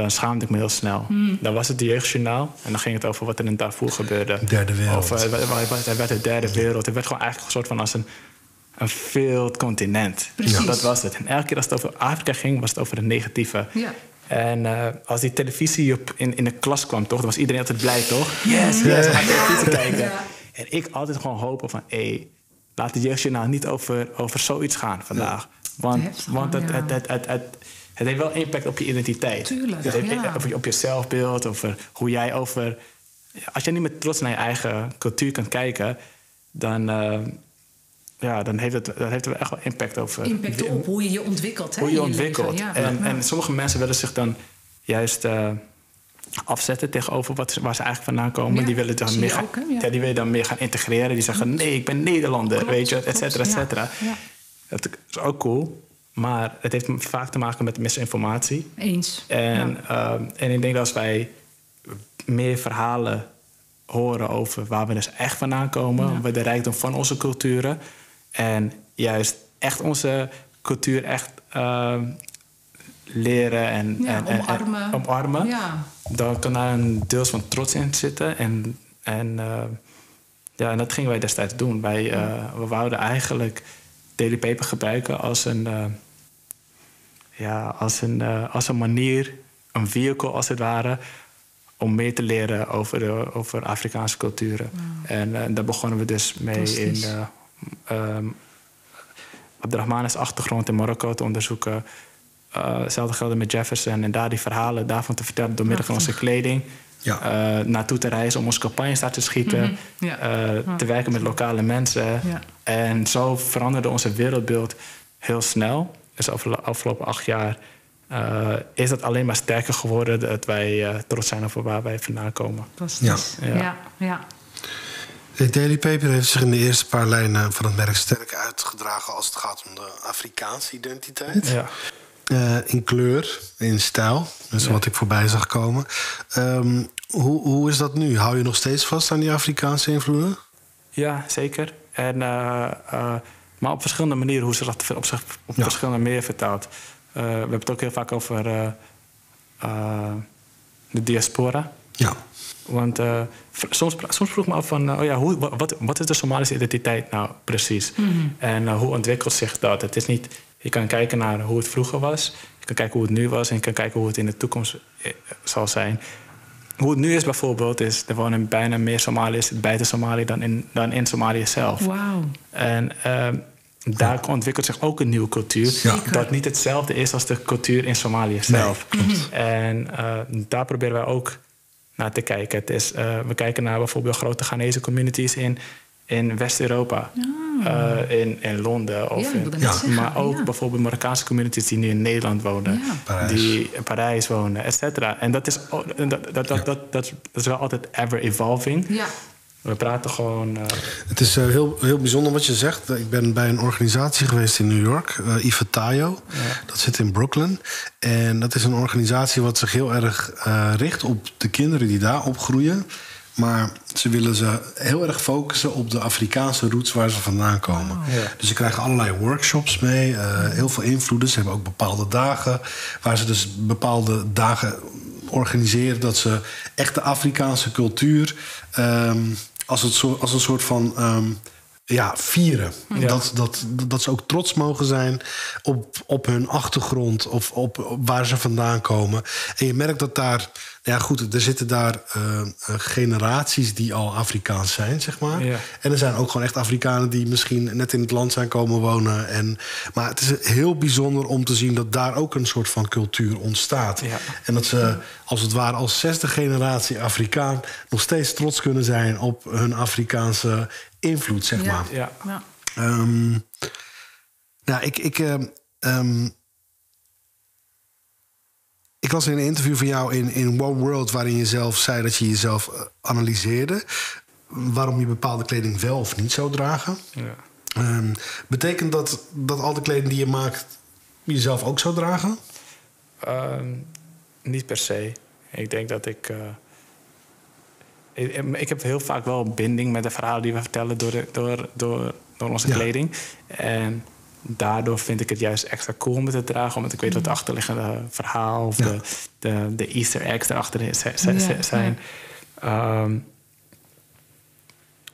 dan schaamde ik me heel snel. Hmm. Dan was het de jeugdjournaal en dan ging het over wat er in Darfur gebeurde. Derde wereld. Of, uh, het werd de derde wereld. Het werd gewoon eigenlijk een soort van als een, een failed continent. Precies. Dat was het. En elke keer als het over Afrika ging, was het over het negatieve. Ja. En uh, als die televisie op, in, in de klas kwam, toch, dan was iedereen altijd blij, toch? Yes, yes, we gaan televisie kijken. En ik altijd gewoon hopen van, hé, hey, laat de jeugdjournaal niet over, over zoiets gaan vandaag. Want, want het, het, het, het, het het heeft wel impact op je identiteit. Tuurlijk, het heeft, op je zelfbeeld, over hoe jij over... Als je niet met trots naar je eigen cultuur kan kijken... dan, uh, ja, dan heeft het, dat heeft echt wel impact over... Impact op hoe je je ontwikkelt. Hoe je, je ontwikkelt. Ja. En, en sommige mensen willen zich dan juist... Uh, afzetten tegenover wat, waar ze eigenlijk vandaan komen. die, willen dan meer gaan, ja. die willen dan meer gaan integreren. Die zeggen, nee, ik ben Nederlander, weet je, et cetera, et cetera. Dat is ook cool. Maar het heeft vaak te maken met misinformatie. Eens. En, ehm, en ik denk dat als wij meer verhalen horen over waar we dus echt vandaan komen, ja. de rijkdom van onze culturen. En juist echt onze cultuur echt uh, leren en, en, omarmen. En, omarmen ja. Dan kan daar een deels van trots in zitten. En, en, uh, ja, en dat gingen wij destijds doen. Wij, uh, we wouden eigenlijk Daily Paper gebruiken als een, ja, als een, uh, als een manier, een vehicle als het ware, om mee te leren over, de, over Afrikaanse culturen. Wow. En uh, daar begonnen we dus mee in um, Abdelrahman's achtergrond in Marokko te onderzoeken. hetzelfde geldt met Jefferson en daar die verhalen daarvan te vertellen door middel van onze kleding. Ja. Uh, naartoe te reizen om onze campagnes daar te schieten. Mm -hmm. ja. uh, te werken met lokale mensen. Ja. En zo veranderde onze wereldbeeld heel snel. Dus over de afgelopen acht jaar uh, is dat alleen maar sterker geworden. Dat wij trots zijn over waar wij vandaan komen. Ja. Ja. ja. De Daily Paper heeft zich in de eerste paar lijnen van het merk sterk uitgedragen als het gaat om de Afrikaanse identiteit. Ja. Uh, in kleur, in stijl. Dus ja. wat ik voorbij zag komen. Um, hoe, hoe is dat nu? Hou je nog steeds vast aan die Afrikaanse invloeden? Ja, zeker. En, uh, uh, maar op verschillende manieren, hoe ze dat op, zich, op ja. verschillende manieren vertaalt. we hebben het ook heel vaak over de diaspora. Ja. Want soms, soms vroeg ik me af van, oh ja, hoe, wat, wat is de Somalische identiteit nou precies? Mm -hmm. En hoe ontwikkelt zich dat? Het is niet je kan kijken naar hoe het vroeger was. Je kan kijken hoe het nu was. En je kan kijken hoe het in de toekomst eh, zal zijn. Hoe het nu is bijvoorbeeld, is er wonen bijna meer Somaliërs buiten Somalië dan in, dan in Somalië zelf. Wauw. En uh, daar ontwikkelt zich ook een nieuwe cultuur. Ja. Dat niet hetzelfde is als de cultuur in Somalië zelf. Nee, en uh, daar proberen wij ook naar te kijken. Het is, uh, we kijken naar bijvoorbeeld grote Ghanese communities in in West-Europa. Uh, in, in Londen. Of ja, in, ja. Maar ook bijvoorbeeld Marokkaanse communities die nu in Nederland wonen. Parijs. Die in Parijs wonen, et cetera. En dat is, dat, dat, dat, dat, dat, dat is wel altijd ever evolving. Ja. We praten gewoon. Uh... Het is uh, heel, heel bijzonder wat je zegt. Ik ben bij een organisatie geweest in New York, uh, Ifatayo. Ja. Dat zit in Brooklyn. En dat is een organisatie wat zich heel erg richt op de kinderen die daar opgroeien. Maar ze willen ze heel erg focussen op de Afrikaanse roots waar ze vandaan komen. Oh, ja. Dus ze krijgen allerlei workshops mee, uh, heel veel invloeden. Ze hebben ook bepaalde dagen waar ze dus bepaalde dagen organiseren dat ze echt de Afrikaanse cultuur um, als, het zo, als een soort van. Um, ja, vieren. Ja. Dat, dat, dat ze ook trots mogen zijn op, op hun achtergrond of op, op waar ze vandaan komen. En je merkt dat daar ja, goed, er zitten daar uh, generaties die al Afrikaans zijn, zeg maar. Ja. En er zijn ook gewoon echt Afrikanen die misschien net in het land zijn komen wonen. En, maar het is heel bijzonder om te zien dat daar ook een soort van cultuur ontstaat. Ja. En dat ze, als het ware, als zesde generatie Afrikaan nog steeds trots kunnen zijn op hun Afrikaanse invloed, zeg Ja. maar. Ja. Ja. Ehm, nou, ik, ik, ehm, ehm, ik was in een interview van jou in, in One World... waarin je zelf zei dat je jezelf eh, analyseerde... waarom je bepaalde kleding wel of niet zou dragen. Ja. Ehm, betekent dat dat al de kleding die je maakt... je zelf ook zou dragen? Ehm, niet per se. Ik denk dat ik, eh, ik. heb heel vaak wel een binding met de verhalen die we vertellen door, de, door, door, door onze Ja. kleding. En daardoor vind ik het juist extra cool om het te dragen, omdat ik weet wat het achterliggende verhaal of Ja. de, de, de Easter eggs erachter Ja, zijn. Ehm,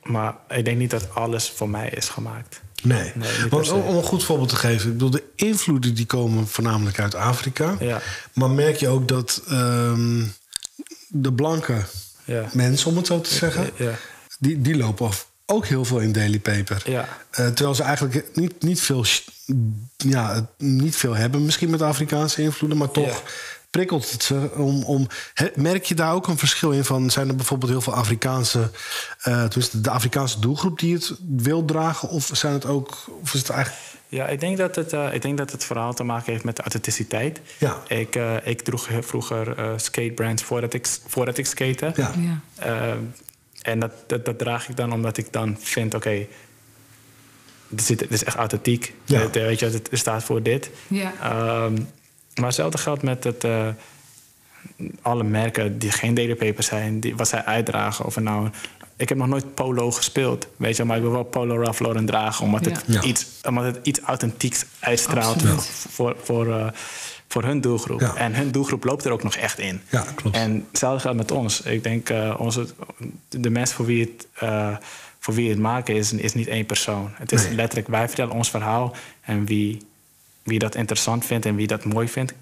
maar ik denk niet dat alles voor mij is gemaakt. Nee. Want om, een goed voorbeeld te geven... ik bedoel, de invloeden die komen voornamelijk uit Afrika. Ja, Maar merk je ook dat ehm, de blanke ja. Mensen, om het zo te zeggen... Ja, Die, die lopen af- ook heel veel in Daily Paper. ja. Eh, terwijl ze eigenlijk niet, niet, veel, ja, niet veel hebben, misschien met Afrikaanse invloeden, maar toch Ja. prikkelt het ze om. om He- merk je daar ook een verschil in van? Zijn er bijvoorbeeld heel veel Afrikaanse, eh tenminste de Afrikaanse doelgroep die het wil dragen, of zijn het ook, of is het eigenlijk. Ja, ik denk dat het, eh, ik denk dat het vooral te maken heeft met de authenticiteit. Ja. Ik, eh, ik droeg vroeger eh, skatebrands voordat ik, voordat ik skate. Ja, Ja. Ehm, en dat, dat, dat draag ik dan omdat ik dan vind, oké, dit, is echt authentiek. Ja. Het, weet je, het staat voor dit. Ja. Ehm, maar hetzelfde geldt met het, eh, alle merken die geen daily paper zijn, die, wat zij uitdragen. Of nou, ik heb nog nooit polo gespeeld, weet je, maar ik wil wel polo Ralph Lauren dragen, omdat, het, Ja. Iets, omdat het iets authentieks uitstraalt Absoluut. voor, voor, eh, voor hun doelgroep. Ja. En hun doelgroep loopt er ook nog echt in. Ja, klopt. En hetzelfde geldt met ons. Ik denk, eh, onze, de mensen voor wie het, eh, voor wie het maken is, is niet één persoon. Het is Nee. letterlijk, wij vertellen ons verhaal. En wie, wie dat interessant vindt en wie dat mooi vindt,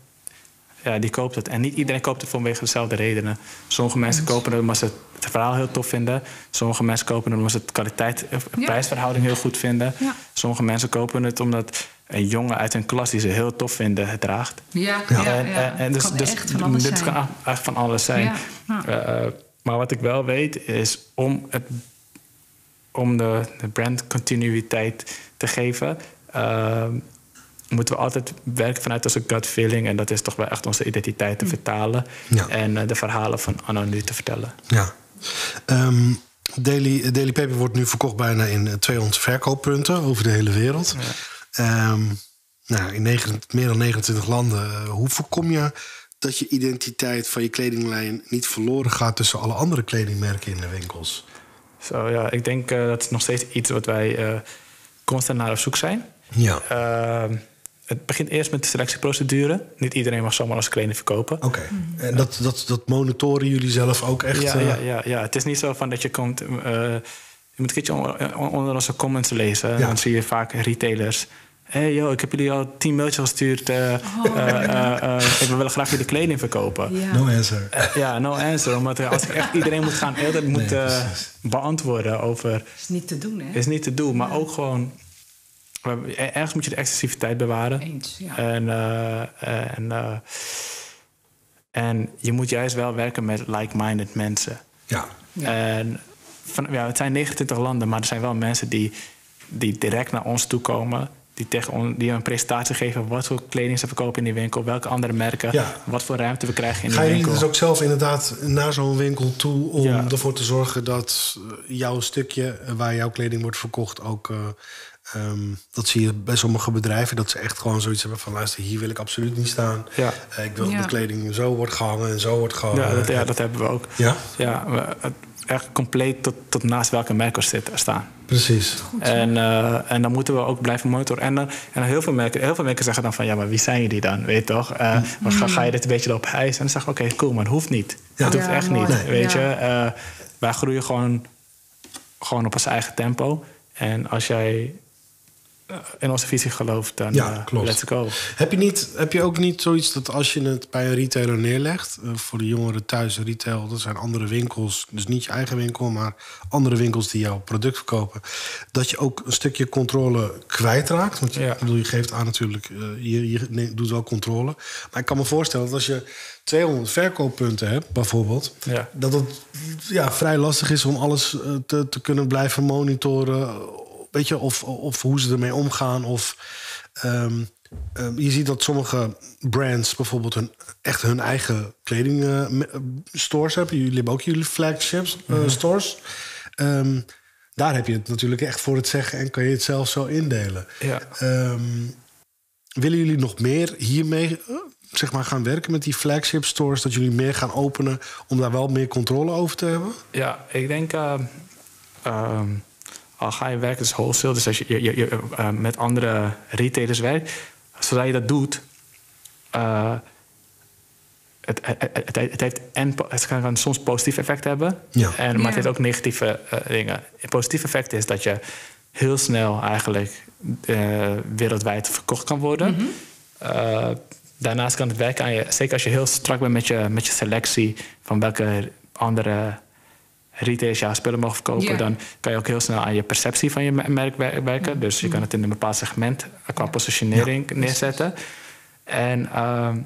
ja, die koopt het. En niet iedereen koopt het vanwege dezelfde redenen. Sommige mensen kopen het omdat ze het verhaal heel tof vinden. Sommige mensen kopen het omdat ze het kwaliteit, eh, Ja. heel goed vinden. Ja. Sommige mensen kopen het omdat een jongen uit hun klas die ze heel tof vinden het draagt. Ja, ja. En, en, en dus, kan dus echt van dit zijn. kan echt van alles zijn. Ja. Eh, maar wat ik wel weet is om, het, om de, de brandcontinuïteit te geven, eh, moeten we altijd werken vanuit onze gut feeling. En dat is toch wel echt onze identiteit te vertalen. Ja. En eh, de verhalen van Anno nu te vertellen. Ja. Ehm, Daily, Daily Paper wordt nu verkocht bijna in eh, 200 verkooppunten over de hele wereld. Ehm, nou, in negen- meer dan 29 landen. Eh, Hoe voorkom je dat je identiteit van je kledinglijn niet verloren gaat tussen alle andere kledingmerken in de winkels? Zo ja, ik denk eh, dat is nog steeds iets wat wij eh, constant naar op zoek zijn. Ja. Eh, het begint eerst met de selectieprocedure. Niet iedereen mag zomaar als kleding verkopen. Oké. En dat, dat, dat monitoren jullie zelf ook echt? Ja, eh, ja, ja, ja, het is niet zo van dat je komt. eh, je moet een keertje onder, onder onze comments lezen. Ja. Dan zie je vaak retailers. Hé, hey, yo, ik heb jullie al tien mailtjes gestuurd. eh, eh, eh, eh, ik wil graag jullie kleding verkopen. Ja. No answer. Eh, ja, no answer. Omdat als ik echt iedereen moet gaan heel tijd moet Nee, eh, beantwoorden over... is niet te doen, hè? Is niet te doen, maar ook gewoon... we- Ergens moet je de excessiviteit bewaren. Eens, ja. En, eh, en, eh, en je moet juist wel werken met like-minded mensen. Ja. Ja. En van, ja, het zijn 29 landen, maar er zijn wel mensen die, die direct naar ons toe komen. Die, tegen on, die een presentatie geven wat voor kleding ze verkopen in die winkel, welke andere merken, Ja. wat voor ruimte we krijgen in Gaan die winkel. dus ook zelf inderdaad naar zo'n winkel toe om Ja. ervoor te zorgen dat eh, jouw stukje eh, waar jouw kleding wordt verkocht ook. eh, ehm, dat zie je bij sommige bedrijven dat ze echt gewoon zoiets hebben van luister, hier wil ik absoluut niet staan. Ja. Eh, ik wil Ja. dat de kleding zo wordt gehangen en zo wordt gehangen. Ja, dat, ja, dat hebben we ook. Ja, Ja, we- het- echt compleet tot, tot naast welke merken zitten, staan. precies. En, eh, en dan moeten we ook blijven monitoren. En, dan, en dan heel, veel merken, heel veel merken zeggen dan van... ja, maar wie zijn jullie dan? Weet je toch? Eh, maar ga, ga je dit een beetje op hijs? En dan zeg ik, oké, cool, maar het hoeft niet. Ja. Het hoeft Ja, echt mooi. niet, Nee. weet Ja. je? Eh, wij groeien gewoon, gewoon op ons eigen tempo. En als jij in onze visie gelooft, dan Ja, eh, klopt. let's go. Heb je, niet, heb je ook niet zoiets dat als je het bij een retailer neerlegt, eh, voor de jongeren thuis, retail, dat zijn andere winkels, dus niet je eigen winkel, maar andere winkels die jouw product verkopen, dat je ook een stukje controle kwijtraakt? Want je, Ja. bedoel, je geeft aan natuurlijk, eh, je, je doet wel controle. Maar ik kan me voorstellen dat als je 200 verkooppunten hebt, bijvoorbeeld, Ja. dat het ja, vrij lastig is om alles eh, te, te kunnen blijven monitoren. Weet je, of, of hoe ze ermee omgaan. Of ehm, ehm, je ziet dat sommige brands bijvoorbeeld hun, echt hun eigen kleding eh, eh, stores hebben. Jullie hebben ook jullie flagships eh, stores. Ehm, daar heb je het natuurlijk echt voor het zeggen en kan je het zelf zo indelen. Ja. Willen jullie nog meer hiermee zeg maar, gaan werken met die flagship stores? Dat jullie meer gaan openen om daar wel meer controle over te hebben? Ja, ik denk. Al ga je werken als wholesale, dus als je, je, je- je, eh, met andere retailers werkt, zodra je dat doet. eh, het, het, het, het heeft en het kan soms positief effect hebben, Ja. en, maar Ja. het heeft ook negatieve eh, dingen. Een positief effect is dat je heel snel eigenlijk eh, wereldwijd verkocht kan worden. Eh, daarnaast kan het werken aan je, zeker als je heel strak bent met je, met je selectie van welke andere retailers jouw spullen mogen verkopen, dan kan je ook heel snel aan je perceptie van je me- merk wer- werken. Dus je kan het in een bepaald segment eh, qua positionering neerzetten. En, ehm,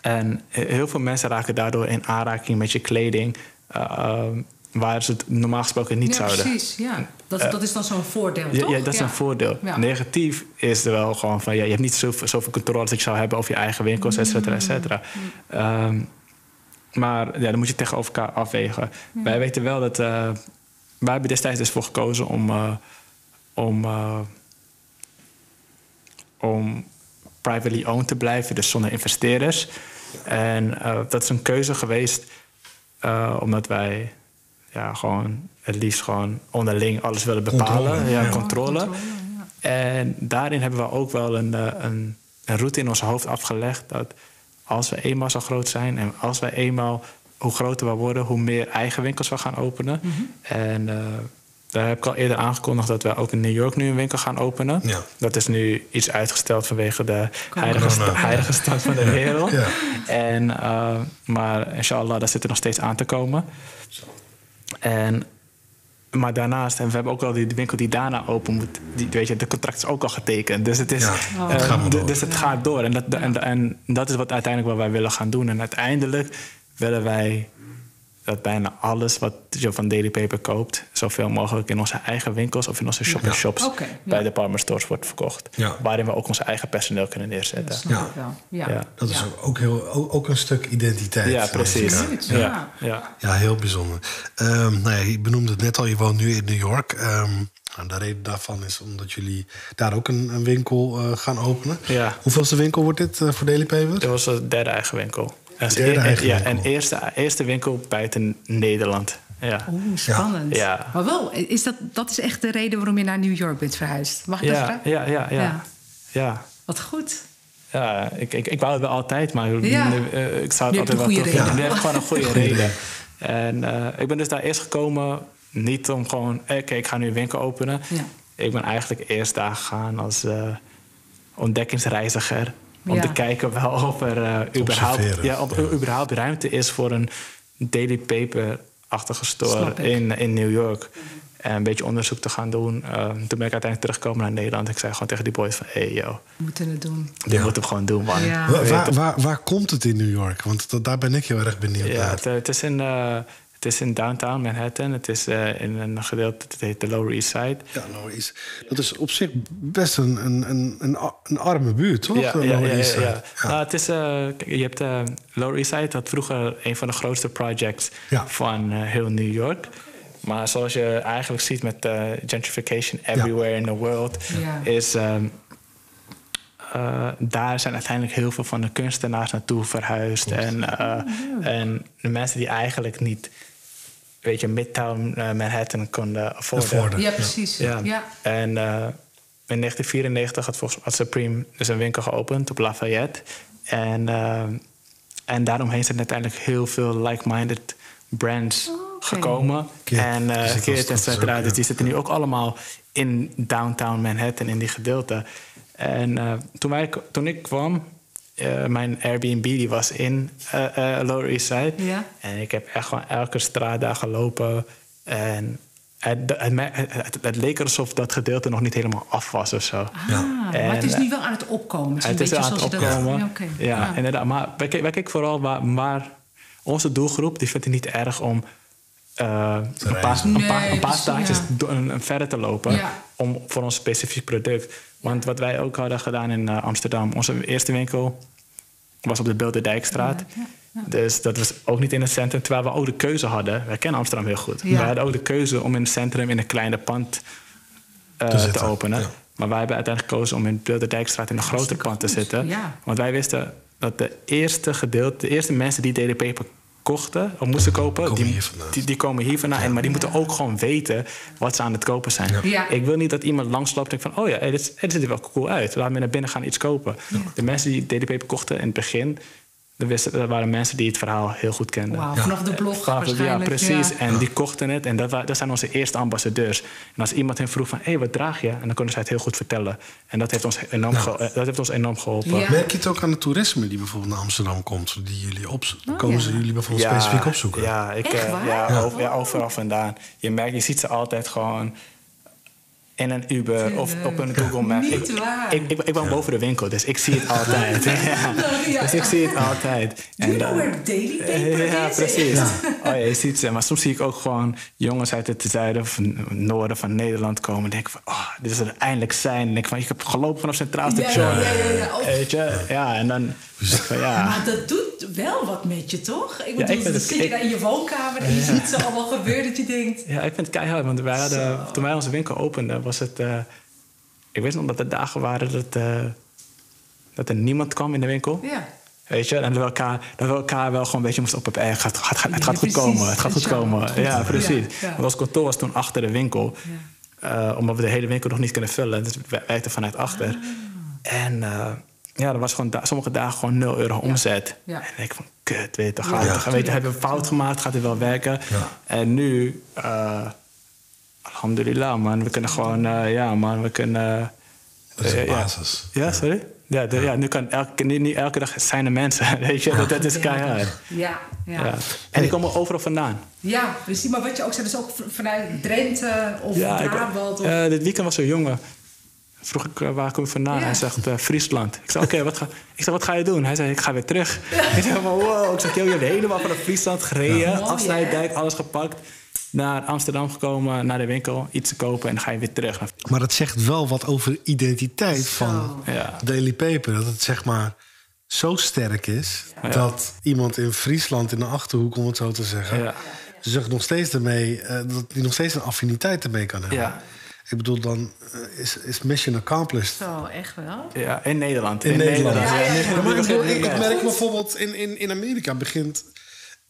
en heel veel mensen raken daardoor in aanraking met je kleding. eh, ehm, waar ze het normaal gesproken niet ja, zouden. precies. Ja. Dat, dat is dan zo'n voordeel, Ja, toch? ja, dat is een voordeel. Ja. Negatief is er wel gewoon van... Ja, je hebt niet zoveel, zoveel controle als je zou hebben over je eigen winkels, et cetera, et cetera. Ehm, maar ja, dan moet je tegenover elkaar afwegen. Wij weten wel dat... eh, wij hebben destijds dus voor gekozen om... eh, om, eh, om privately owned te blijven, dus zonder investeerders. En eh, dat is een keuze geweest... eh, omdat wij ja, gewoon het liefst gewoon onderling alles willen bepalen. Controle, ja, ja. controle. Controle, ja. En daarin hebben we ook wel een, eh, een, een route in ons hoofd afgelegd. Dat als we eenmaal zo groot zijn en als wij eenmaal, hoe groter we worden, hoe meer eigen winkels we gaan openen. Mhm. En eh, daar heb ik al eerder aangekondigd dat we ook in New York nu een winkel gaan openen. Ja. Dat is nu iets uitgesteld vanwege de heilige, sta- heilige stand van de wereld. Ja. En, eh, maar inshallah, dat zit er nog steeds aan te komen. En, maar daarnaast, en we hebben ook wel die, winkel die daarna open moet. Die, weet je, de contract is ook al getekend. Dus het, is, Ja, eh, het gaat dus het gaat door. En dat, en, en dat is wat uiteindelijk wat wij willen gaan doen. En uiteindelijk willen wij dat bijna alles wat je van Daily Paper koopt... zoveel mogelijk in onze eigen winkels of in onze shop-in-shops... Oké, ja. bij department stores wordt verkocht. Ja. Waarin we ook ons eigen personeel kunnen neerzetten. Ja. wel. Ja. Dat is Ja. ook, heel, ook, ook een stuk identiteit. Ja, precies. Ja, Ja. ja. Ja. ja heel bijzonder. Ehm, nou ja, je benoemde het net al, je woont nu in New York. Ehm, nou, de reden daarvan is omdat jullie daar ook een, een winkel eh, gaan openen. Ja. Hoeveelste winkel wordt dit eh, voor Daily Paper? Dit was de derde eigen winkel. Derde en- eigen ja, winkel. en eerste, eerste winkel buiten Nederland. Ja. Oeh, spannend. Ja. Maar wel, is dat, dat is echt de reden waarom je naar New York bent verhuisd. Mag ik dat Ja, vragen? ja, ja, ja. Ja. ja. Wat goed. Ja, ik, ik, ik wou het wel altijd, maar Ja. eh, ik zou het altijd wel terug-. Je hebt gewoon een goede reden. En eh, ik ben dus daar eerst gekomen, niet om gewoon, eh, oké, ik ga nu een winkel openen. Ja. Ik ben eigenlijk eerst daar gegaan als eh, ontdekkingsreiziger. Om Ja. te kijken wel of er eh, überhaupt, ja, of er überhaupt ruimte is voor een daily paper-achtige store in, in New York. En een beetje onderzoek te gaan doen. Eh, toen ben ik uiteindelijk teruggekomen naar Nederland. Ik zei gewoon tegen die boys van... Hey, yo, We moeten het doen. dit Ja. moeten we gewoon doen, man. Ja. Waar, waar, waar, komt het in New York? Want dat, daar ben ik heel erg benieuwd Ja, naar. het, eh, het is in, eh, het is in downtown Manhattan. Het is eh, in een gedeelte, het heet de Lower East Side. Ja, nou is, dat is op zich best een, een, een, een, arme buurt, toch? Ja, ja, Lower ja, East ja. Nou, het is, eh, kijk, je hebt eh, Lower East Side, dat vroeger een van de grootste projects Ja. van heel New York. Maar zoals je eigenlijk ziet met eh, gentrification everywhere in the world, Ja. is ehm, eh, daar zijn uiteindelijk heel veel van de kunstenaars naartoe verhuisd. En, eh, en de mensen die eigenlijk niet, weet je, Midtown eh, Manhattan konden afforden. Ja, precies. Ja. Ja. En eh, in 1994 had, volgens, had Supreme dus een winkel geopend op Lafayette. En, eh, en daaromheen zijn uiteindelijk heel veel like-minded brands gekomen. En uh, Keert en dus die zitten nu ook allemaal in downtown Manhattan, in die gedeelte. En uh, toen, wij, toen ik kwam, uh, mijn Airbnb die was in Lower East Side. Ja. En ik heb echt gewoon elke straat daar gelopen. En het, het, het, leek alsof dat gedeelte nog niet helemaal af was of zo. Ah, en, maar het is nu wel aan het opkomen. Het is aan het opkomen. Dat, ja, ja, ja, inderdaad. Maar wij, wij kijken vooral waar, waar, onze doelgroep... die vindt het niet erg om uh, een paar, nee, een paar, een paar staatjes ja. verder te lopen... Om, voor ons specifiek product. Want wat wij ook hadden gedaan in uh, Amsterdam... onze eerste winkel was op de Bilderdijkstraat... Dus dat was ook niet in het centrum. Terwijl we ook de keuze hadden. Wij kennen Amsterdam heel goed. We hadden ook de keuze om in het centrum in een kleine pand uh, te, te, openen. Maar wij hebben uiteindelijk gekozen om in de Dijkstraat in een groter pand te zitten. Want wij wisten dat de eerste gedeelte, de eerste mensen die DDP kochten of moesten kopen, die, die, die, komen hier vandaan. Ja. Maar die moeten ook gewoon weten wat ze aan het kopen zijn. Ik wil niet dat iemand langsloopt en denkt van... oh ja, hey, dit, dit ziet er wel cool uit. Laten we naar binnen gaan iets kopen. De mensen die DDP kochten in het begin... Er, waren mensen die het verhaal heel goed kenden. Wow, vanaf de blog vanaf Ja, precies. En die kochten het. En dat, dat zijn onze eerste ambassadeurs. En als iemand hen vroeg van, hé, hey, wat draag je? En dan konden zij het heel goed vertellen. En dat heeft ons enorm, nou. dat heeft ons enorm geholpen. Merk je het ook aan het toerisme die bijvoorbeeld naar Amsterdam komt? Die jullie opzoeken? Oh, komen ze jullie bijvoorbeeld specifiek opzoeken? Ja, ik, uh, ja, over, ja, overal vandaan. Je merkt, je ziet ze altijd gewoon in een Uber of op een Google Maps. Niet ik, waar. Ik, ik, ik, woon boven de winkel, dus ik zie het altijd. ja. Dus ik zie het altijd. En dan, daily paper Ja, precies. Ja. Oh, ja, je ziet ze. Maar soms zie ik ook gewoon jongens uit het zuiden of noorden van Nederland komen. En denk van, oh, dit is er eindelijk zijn. En ik van, ik heb gelopen vanaf Centraal Station. Ja, ja, ja, ja. Weet je? Ja, en dan... Van, ja. Maar dat doet wel wat met je, toch? Ik bedoel, ja, ik dan zit je daar in je woonkamer en je ziet ze allemaal gebeuren dat je denkt... Ja, ik vind het keihard. Want wij hadden, toen wij onze winkel openden, was het... Uh, ik wist nog dat er dagen waren dat, uh, dat er niemand kwam in de winkel. Ja. Weet je, en dat we elkaar, dat we elkaar wel gewoon een beetje moesten op het gaat, gaat, gaat, Het gaat goed komen, het gaat goed komen. Ja, precies. Want ons kantoor was toen achter de winkel. Uh, omdat we de hele winkel nog niet kunnen vullen. Dus we werkten vanuit achter. Ah. En ja, dat was gewoon da sommige dagen gewoon 0 euro omzet. Ja. En ik denk van, kut, weet je, gaat ja, weet je, hebben we fout gemaakt, gaat het wel werken? En nu, uh, alhamdulillah, man, we kunnen gewoon, uh, ja, man, we kunnen... dat is een basis. Ja, sorry? Ja, de, ja. nu kan elke, niet elke dag zijn er mensen, weet je, dat, dat is keihard. Ja, ja. En die komen overal vandaan. Ja, precies. Maar wat je ook zei, dus ook vanuit Drenthe of Brabant? Of... Uh, dit weekend was er een jongen vroeg ik, waar kom je vandaan? Hij zegt, uh, Friesland. Ik zei, oké, wat, ga, ik zei, wat ga je doen? Hij zei, ik ga weer terug. ik zei, wow. Ik zeg, joh, je hebt helemaal vanaf Friesland gereden. Ja. Afsnijdijk, alles gepakt. Naar Amsterdam gekomen, naar de winkel, iets te kopen en dan ga je weer terug. Maar dat zegt wel wat over identiteit van Daily Paper. Dat het zeg maar zo sterk is... dat iemand in Friesland in de Achterhoek, om het zo te zeggen... zich nog steeds ermee, uh, dat hij nog steeds een affiniteit ermee kan hebben. Ja. Ik bedoel, dan eh, is, is mission accomplished. Zo, echt wel? Ja, in Nederland. In, Nederland. Maar ik, bedoel, ik, merk bijvoorbeeld in, in, in Amerika begint...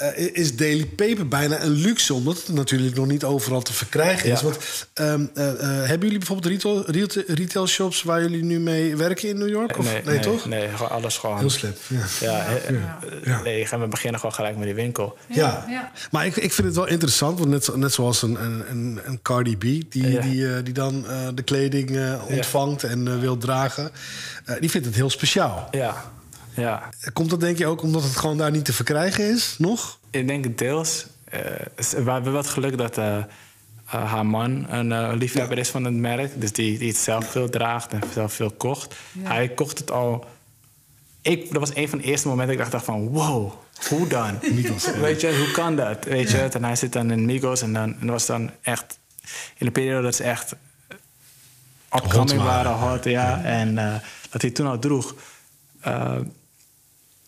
Uh, is Daily Paper bijna een luxe, omdat het natuurlijk nog niet overal te verkrijgen is. Want, um, uh, uh, hebben jullie bijvoorbeeld retail, retail, retail, shops waar jullie nu mee werken in New York? Of? Nee, nee, toch? Nee, gewoon alles gewoon. Heel slip. Ja. Ja, ja. Nee, we beginnen gewoon gelijk met die winkel. Ja, ja. maar ik, ik vind het wel interessant, want net, net zoals een, een, een Cardi B, die, die, die dan de kleding ontvangt en wil dragen, die vindt het heel speciaal. Ja. Ja. Komt dat denk je ook omdat het gewoon daar niet te verkrijgen is, nog? Ik denk deels. Uh, we hebben wat geluk dat uh, uh, haar man een liefhebber is van het merk. Dus die, die het zelf veel draagt en zelf veel kocht. Hij kocht het al... Ik, dat was een van de eerste momenten dat ik dacht van... Wow, hoe dan? Weet je, hoe kan dat? Weet je, en hij zit dan in Migos en dan en dat was dan echt... In de periode dat ze echt upcoming waren, hot, ja. En dat hij toen al droeg...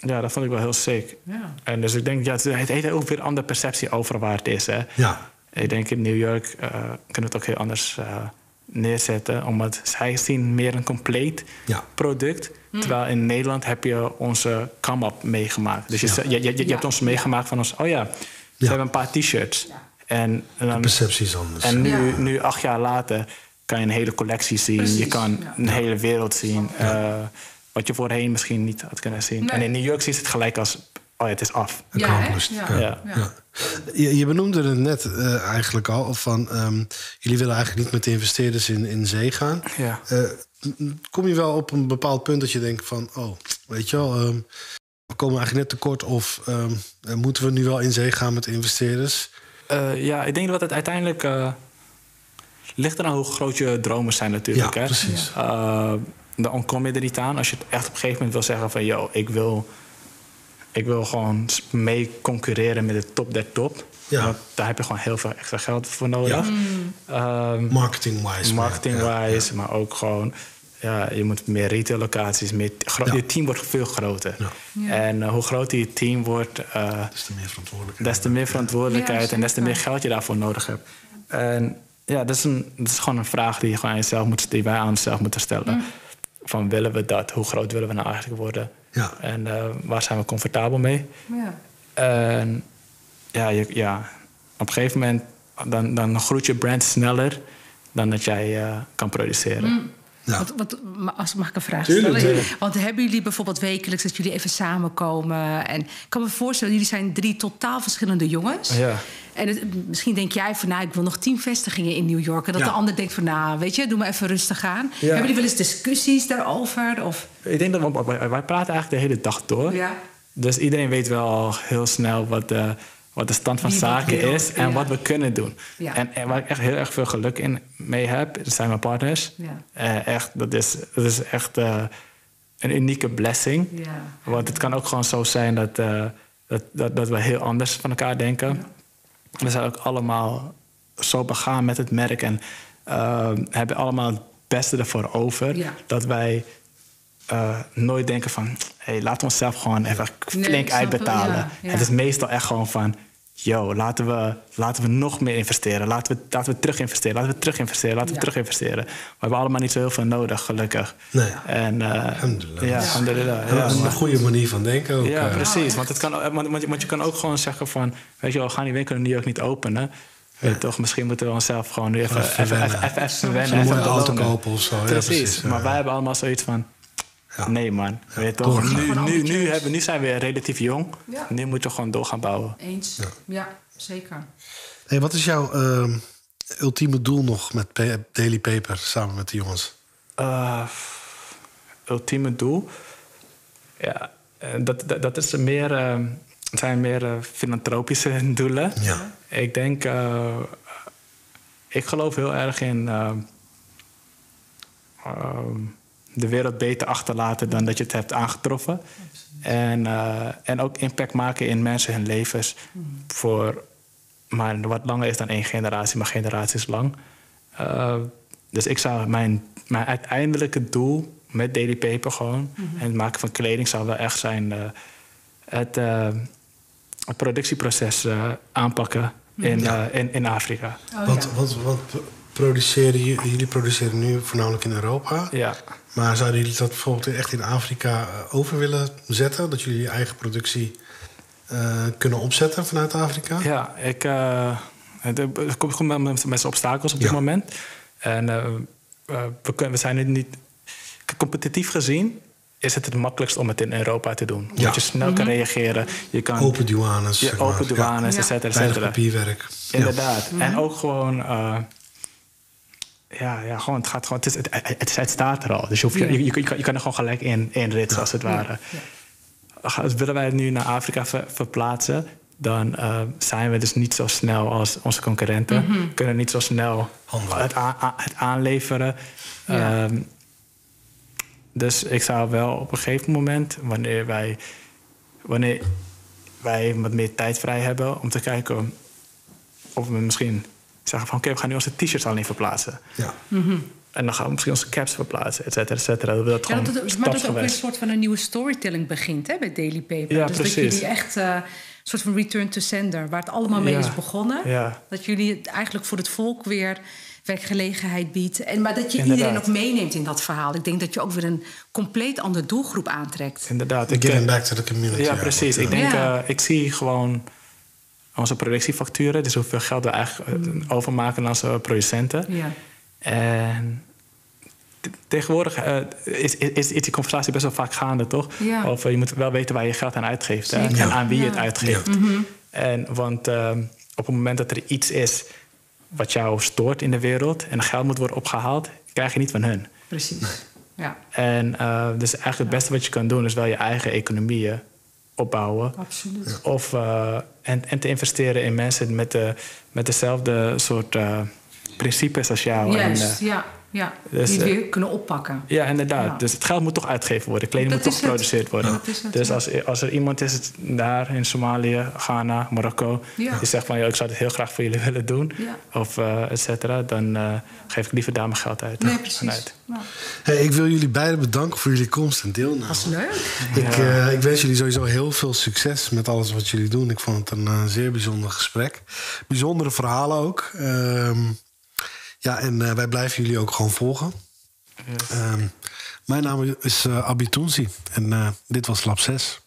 Ja, dat vond ik wel heel sick. Ja. En dus ik denk, ja, het heeft ook weer een andere perceptie over waar het is. Hè? Ja. Ik denk in New York uh, kunnen we het ook heel anders uh, neerzetten. Omdat zij zien meer een compleet ja. product. Hm. Terwijl in Nederland heb je onze come-up meegemaakt. Dus je, je, je, je hebt ons meegemaakt van ons... Oh ja, we hebben een paar t-shirts. En, en dan, perceptie is anders. En nu, nu, acht jaar later, kan je een hele collectie zien. Precies. Je kan een hele wereld zien. Uh, wat je voorheen misschien niet had kunnen zien. En in New York zie je het gelijk als oh ja, het is af. Ja, Accomplished. Ja. Ja. Je, je benoemde het net eh, eigenlijk al van ehm, jullie willen eigenlijk niet met de investeerders in, in zee gaan. Ja. Eh, kom je wel op een bepaald punt dat je denkt van, oh, weet je wel, ehm, we komen eigenlijk net tekort of ehm, eh, moeten we nu wel in zee gaan met investeerders? Eh, ja, ik denk dat het uiteindelijk eh, ligt eraan hoe groot je dromen zijn natuurlijk. Ja, hè? precies. Eh, dan kom je er niet aan als je het echt op een gegeven moment wil zeggen van... yo, ik wil, ik wil gewoon mee concurreren met de top der top. Ja. Daar heb je gewoon heel veel extra geld voor nodig. Ja. Ehm, Marketing-wise. maar- Marketing-wise, ja, maar ook gewoon... Ja, je moet meer retail-locaties, meer, gro- Ja. je team wordt veel groter. Ja. En eh, hoe groter je team wordt, eh, ja. Des te meer verantwoordelijkheid. des te meer verantwoordelijkheid Ja, en des te meer geld je daarvoor nodig hebt. En ja, dat is, een, dat is gewoon een vraag die, je gewoon aan jezelf moet, die wij aan onszelf moeten stellen. Van willen we dat? Hoe groot willen we nou eigenlijk worden? Ja. En eh, waar zijn we comfortabel mee? Ja. En ja, je, ja, op een gegeven moment dan, dan groeit je brand sneller dan dat jij eh, kan produceren. Ja. Wat, wat, als, mag ik een vraag Tuurlijk, stellen? tuurlijk. Want hebben jullie bijvoorbeeld wekelijks dat jullie even samenkomen? En ik kan me voorstellen, jullie zijn drie totaal verschillende jongens. Ja. En het- misschien denk jij van, nou, ik wil nog tien vestigingen in New York. En dat Ja. de ander denkt van, nou, weet je, doe maar even rustig aan. Ja. Hebben jullie wel eens discussies daarover? Of, Ik denk dat we, wij, praten eigenlijk de hele dag door. ja. Dus iedereen weet wel heel snel wat de, wat de stand van Wie zaken wil, is en wat we kunnen doen. En, en waar ik echt heel erg veel geluk in mee heb, zijn mijn partners. Ja. Eh, echt, dat, is, dat is echt eh, een unieke blessing. Ja. Want het kan ook gewoon zo zijn dat, eh, dat, dat, dat we heel anders van elkaar denken. We zijn ook allemaal zo begaan met het merk en eh, hebben allemaal het beste ervoor over. Ja. Dat wij eh, nooit denken van... Hey, laten we onszelf gewoon even flink het, uitbetalen. ja. Het is meestal echt gewoon van... Yo, laten we, laten we nog meer investeren. Laten we, laten we terug investeren. Laten we terug investeren. Laten we Ja. terug investeren. We hebben allemaal niet zo heel veel nodig, gelukkig. Nee. En, eh, Alhamdulillah. Ja, Ja. alhamdulillah. Een- een goede manier van denken ook. ja, eh. precies. Want, het kan, want, want, want je kan ook gewoon zeggen van... Weet je wel, we gaan die winkel in New York niet openen. Weet toch, misschien moeten we onszelf gewoon nu even, Even even, even, wennen. even, even wennen. Mooie even auto kopen of zo. Ja, Precies. precies, ja. Maar wij hebben allemaal zoiets van... Ja. Nee man, weet toch? Nu, nu, nu, hebben, nu zijn we relatief jong. Ja. Nu moeten we gewoon door gaan bouwen. Eens. Ja, zeker. Hey, wat is jouw ehm, ultieme doel nog met Daily Paper samen met de jongens? Eh, ultieme doel? Ja, eh, dat, dat, dat is meer, het zijn meer eh, filantropische doelen. Ja. Ik denk, eh, ik geloof heel erg in eh, ehm, de wereld beter achterlaten dan dat je het hebt aangetroffen. En, eh, en ook impact maken in mensen hun levens. Voor maar wat langer is dan één generatie, maar generaties lang. Eh, dus ik zou mijn, mijn uiteindelijke doel met Daily Paper gewoon... en het maken van kleding zou wel echt zijn... eh, het, eh, het productieproces eh, aanpakken in, eh, in, in Afrika. Oh, want, ja. want, want produceren, jullie produceren nu voornamelijk in Europa. Ja, Maar zouden jullie dat bijvoorbeeld echt in Afrika eh, over willen zetten? Dat jullie je eigen productie eh, kunnen opzetten vanuit Afrika? ja ik, eh, het- er komt gewoon met, met zijn obstakels op dit Ja. moment. En we, kunnen, we zijn nu niet... Competitief gezien is het het makkelijkst om het in Europa te doen. Ja. Omdat je snel kan reageren. Je kan Open douanes. je zeg maar. open douanes, Ja. et cetera, et cetera. papierwerk. Inderdaad. En ook gewoon... eh, ja, ja, gewoon, het gaat gewoon... Het, is, het, het, het staat er al. Dus je, hoeft, je, je, je kan, je kan er gewoon gelijk in, in ritsen, als het ware. Als willen wij het nu naar Afrika ver- verplaatsen... dan eh, zijn we dus niet zo snel als onze concurrenten. Kunnen niet zo snel het, a- a- het aanleveren. Ja. Ehm, dus ik zou wel op een gegeven moment... wanneer wij, wanneer wij wat meer tijd vrij hebben... om te kijken of we misschien zeggen van... oké, we gaan nu onze t-shirts alleen verplaatsen. Ja. En dan gaan we misschien onze caps verplaatsen, et cetera, et cetera. Dat we dat Ja, gewoon dat het, maar dat het ook weer een soort van een nieuwe storytelling begint hè, bij Daily Paper. Ja, dus precies. dat jullie echt eh, een soort van return to sender, waar het allemaal mee Ja. is begonnen. Ja. Dat jullie het eigenlijk voor het volk weer werkgelegenheid biedt. En, maar dat je Inderdaad. iedereen ook meeneemt in dat verhaal. Ik denk dat je ook weer een compleet andere doelgroep aantrekt. Inderdaad. Ik, eh, back to the community. Ja, precies. Ik eigenlijk, denk, Ja. eh, ik zie gewoon onze productiefacturen, dus hoeveel geld we eigenlijk eh, overmaken aan onze producenten. Ja. En tegenwoordig uh, is, is, is, die conversatie best wel vaak gaande, toch? Ja. Of je moet wel weten waar je geld aan uitgeeft en aan wie je het uitgeeft. Mhm. En, want ehm, op het moment dat er iets is wat jou stoort in de wereld en geld moet worden opgehaald, krijg je niet van hun. Precies. Ja. En uh, dus eigenlijk het beste wat je kan doen is wel je eigen economieën opbouwen. Absoluut. Of, uh, en, en te investeren in mensen met, de, met dezelfde soort uh, principes als jou. Juist, en, ja. Ja, dus, die het weer kunnen oppakken. Ja, inderdaad. Ja. Dus het geld moet toch uitgegeven worden. Kleding dat moet toch geproduceerd worden. Het, dus als, als er iemand is daar in Somalië, Ghana, Marokko... Ja. die zegt van, ik zou het heel graag voor jullie willen doen... of uh, et cetera, dan uh, geef ik liever daar mijn geld uit. Nee, precies. Uit. Hey, ik wil jullie beiden bedanken voor jullie komst en deelname. Dat is leuk. Ik, uh, ik, wens jullie sowieso heel veel succes met alles wat jullie doen. Ik vond het een zeer bijzonder gesprek. Bijzondere verhalen ook. Ehm, ja, en uh, wij blijven jullie ook gewoon volgen. Yes. Um, mijn naam is uh, Abitunsi en uh, dit was Lab 6.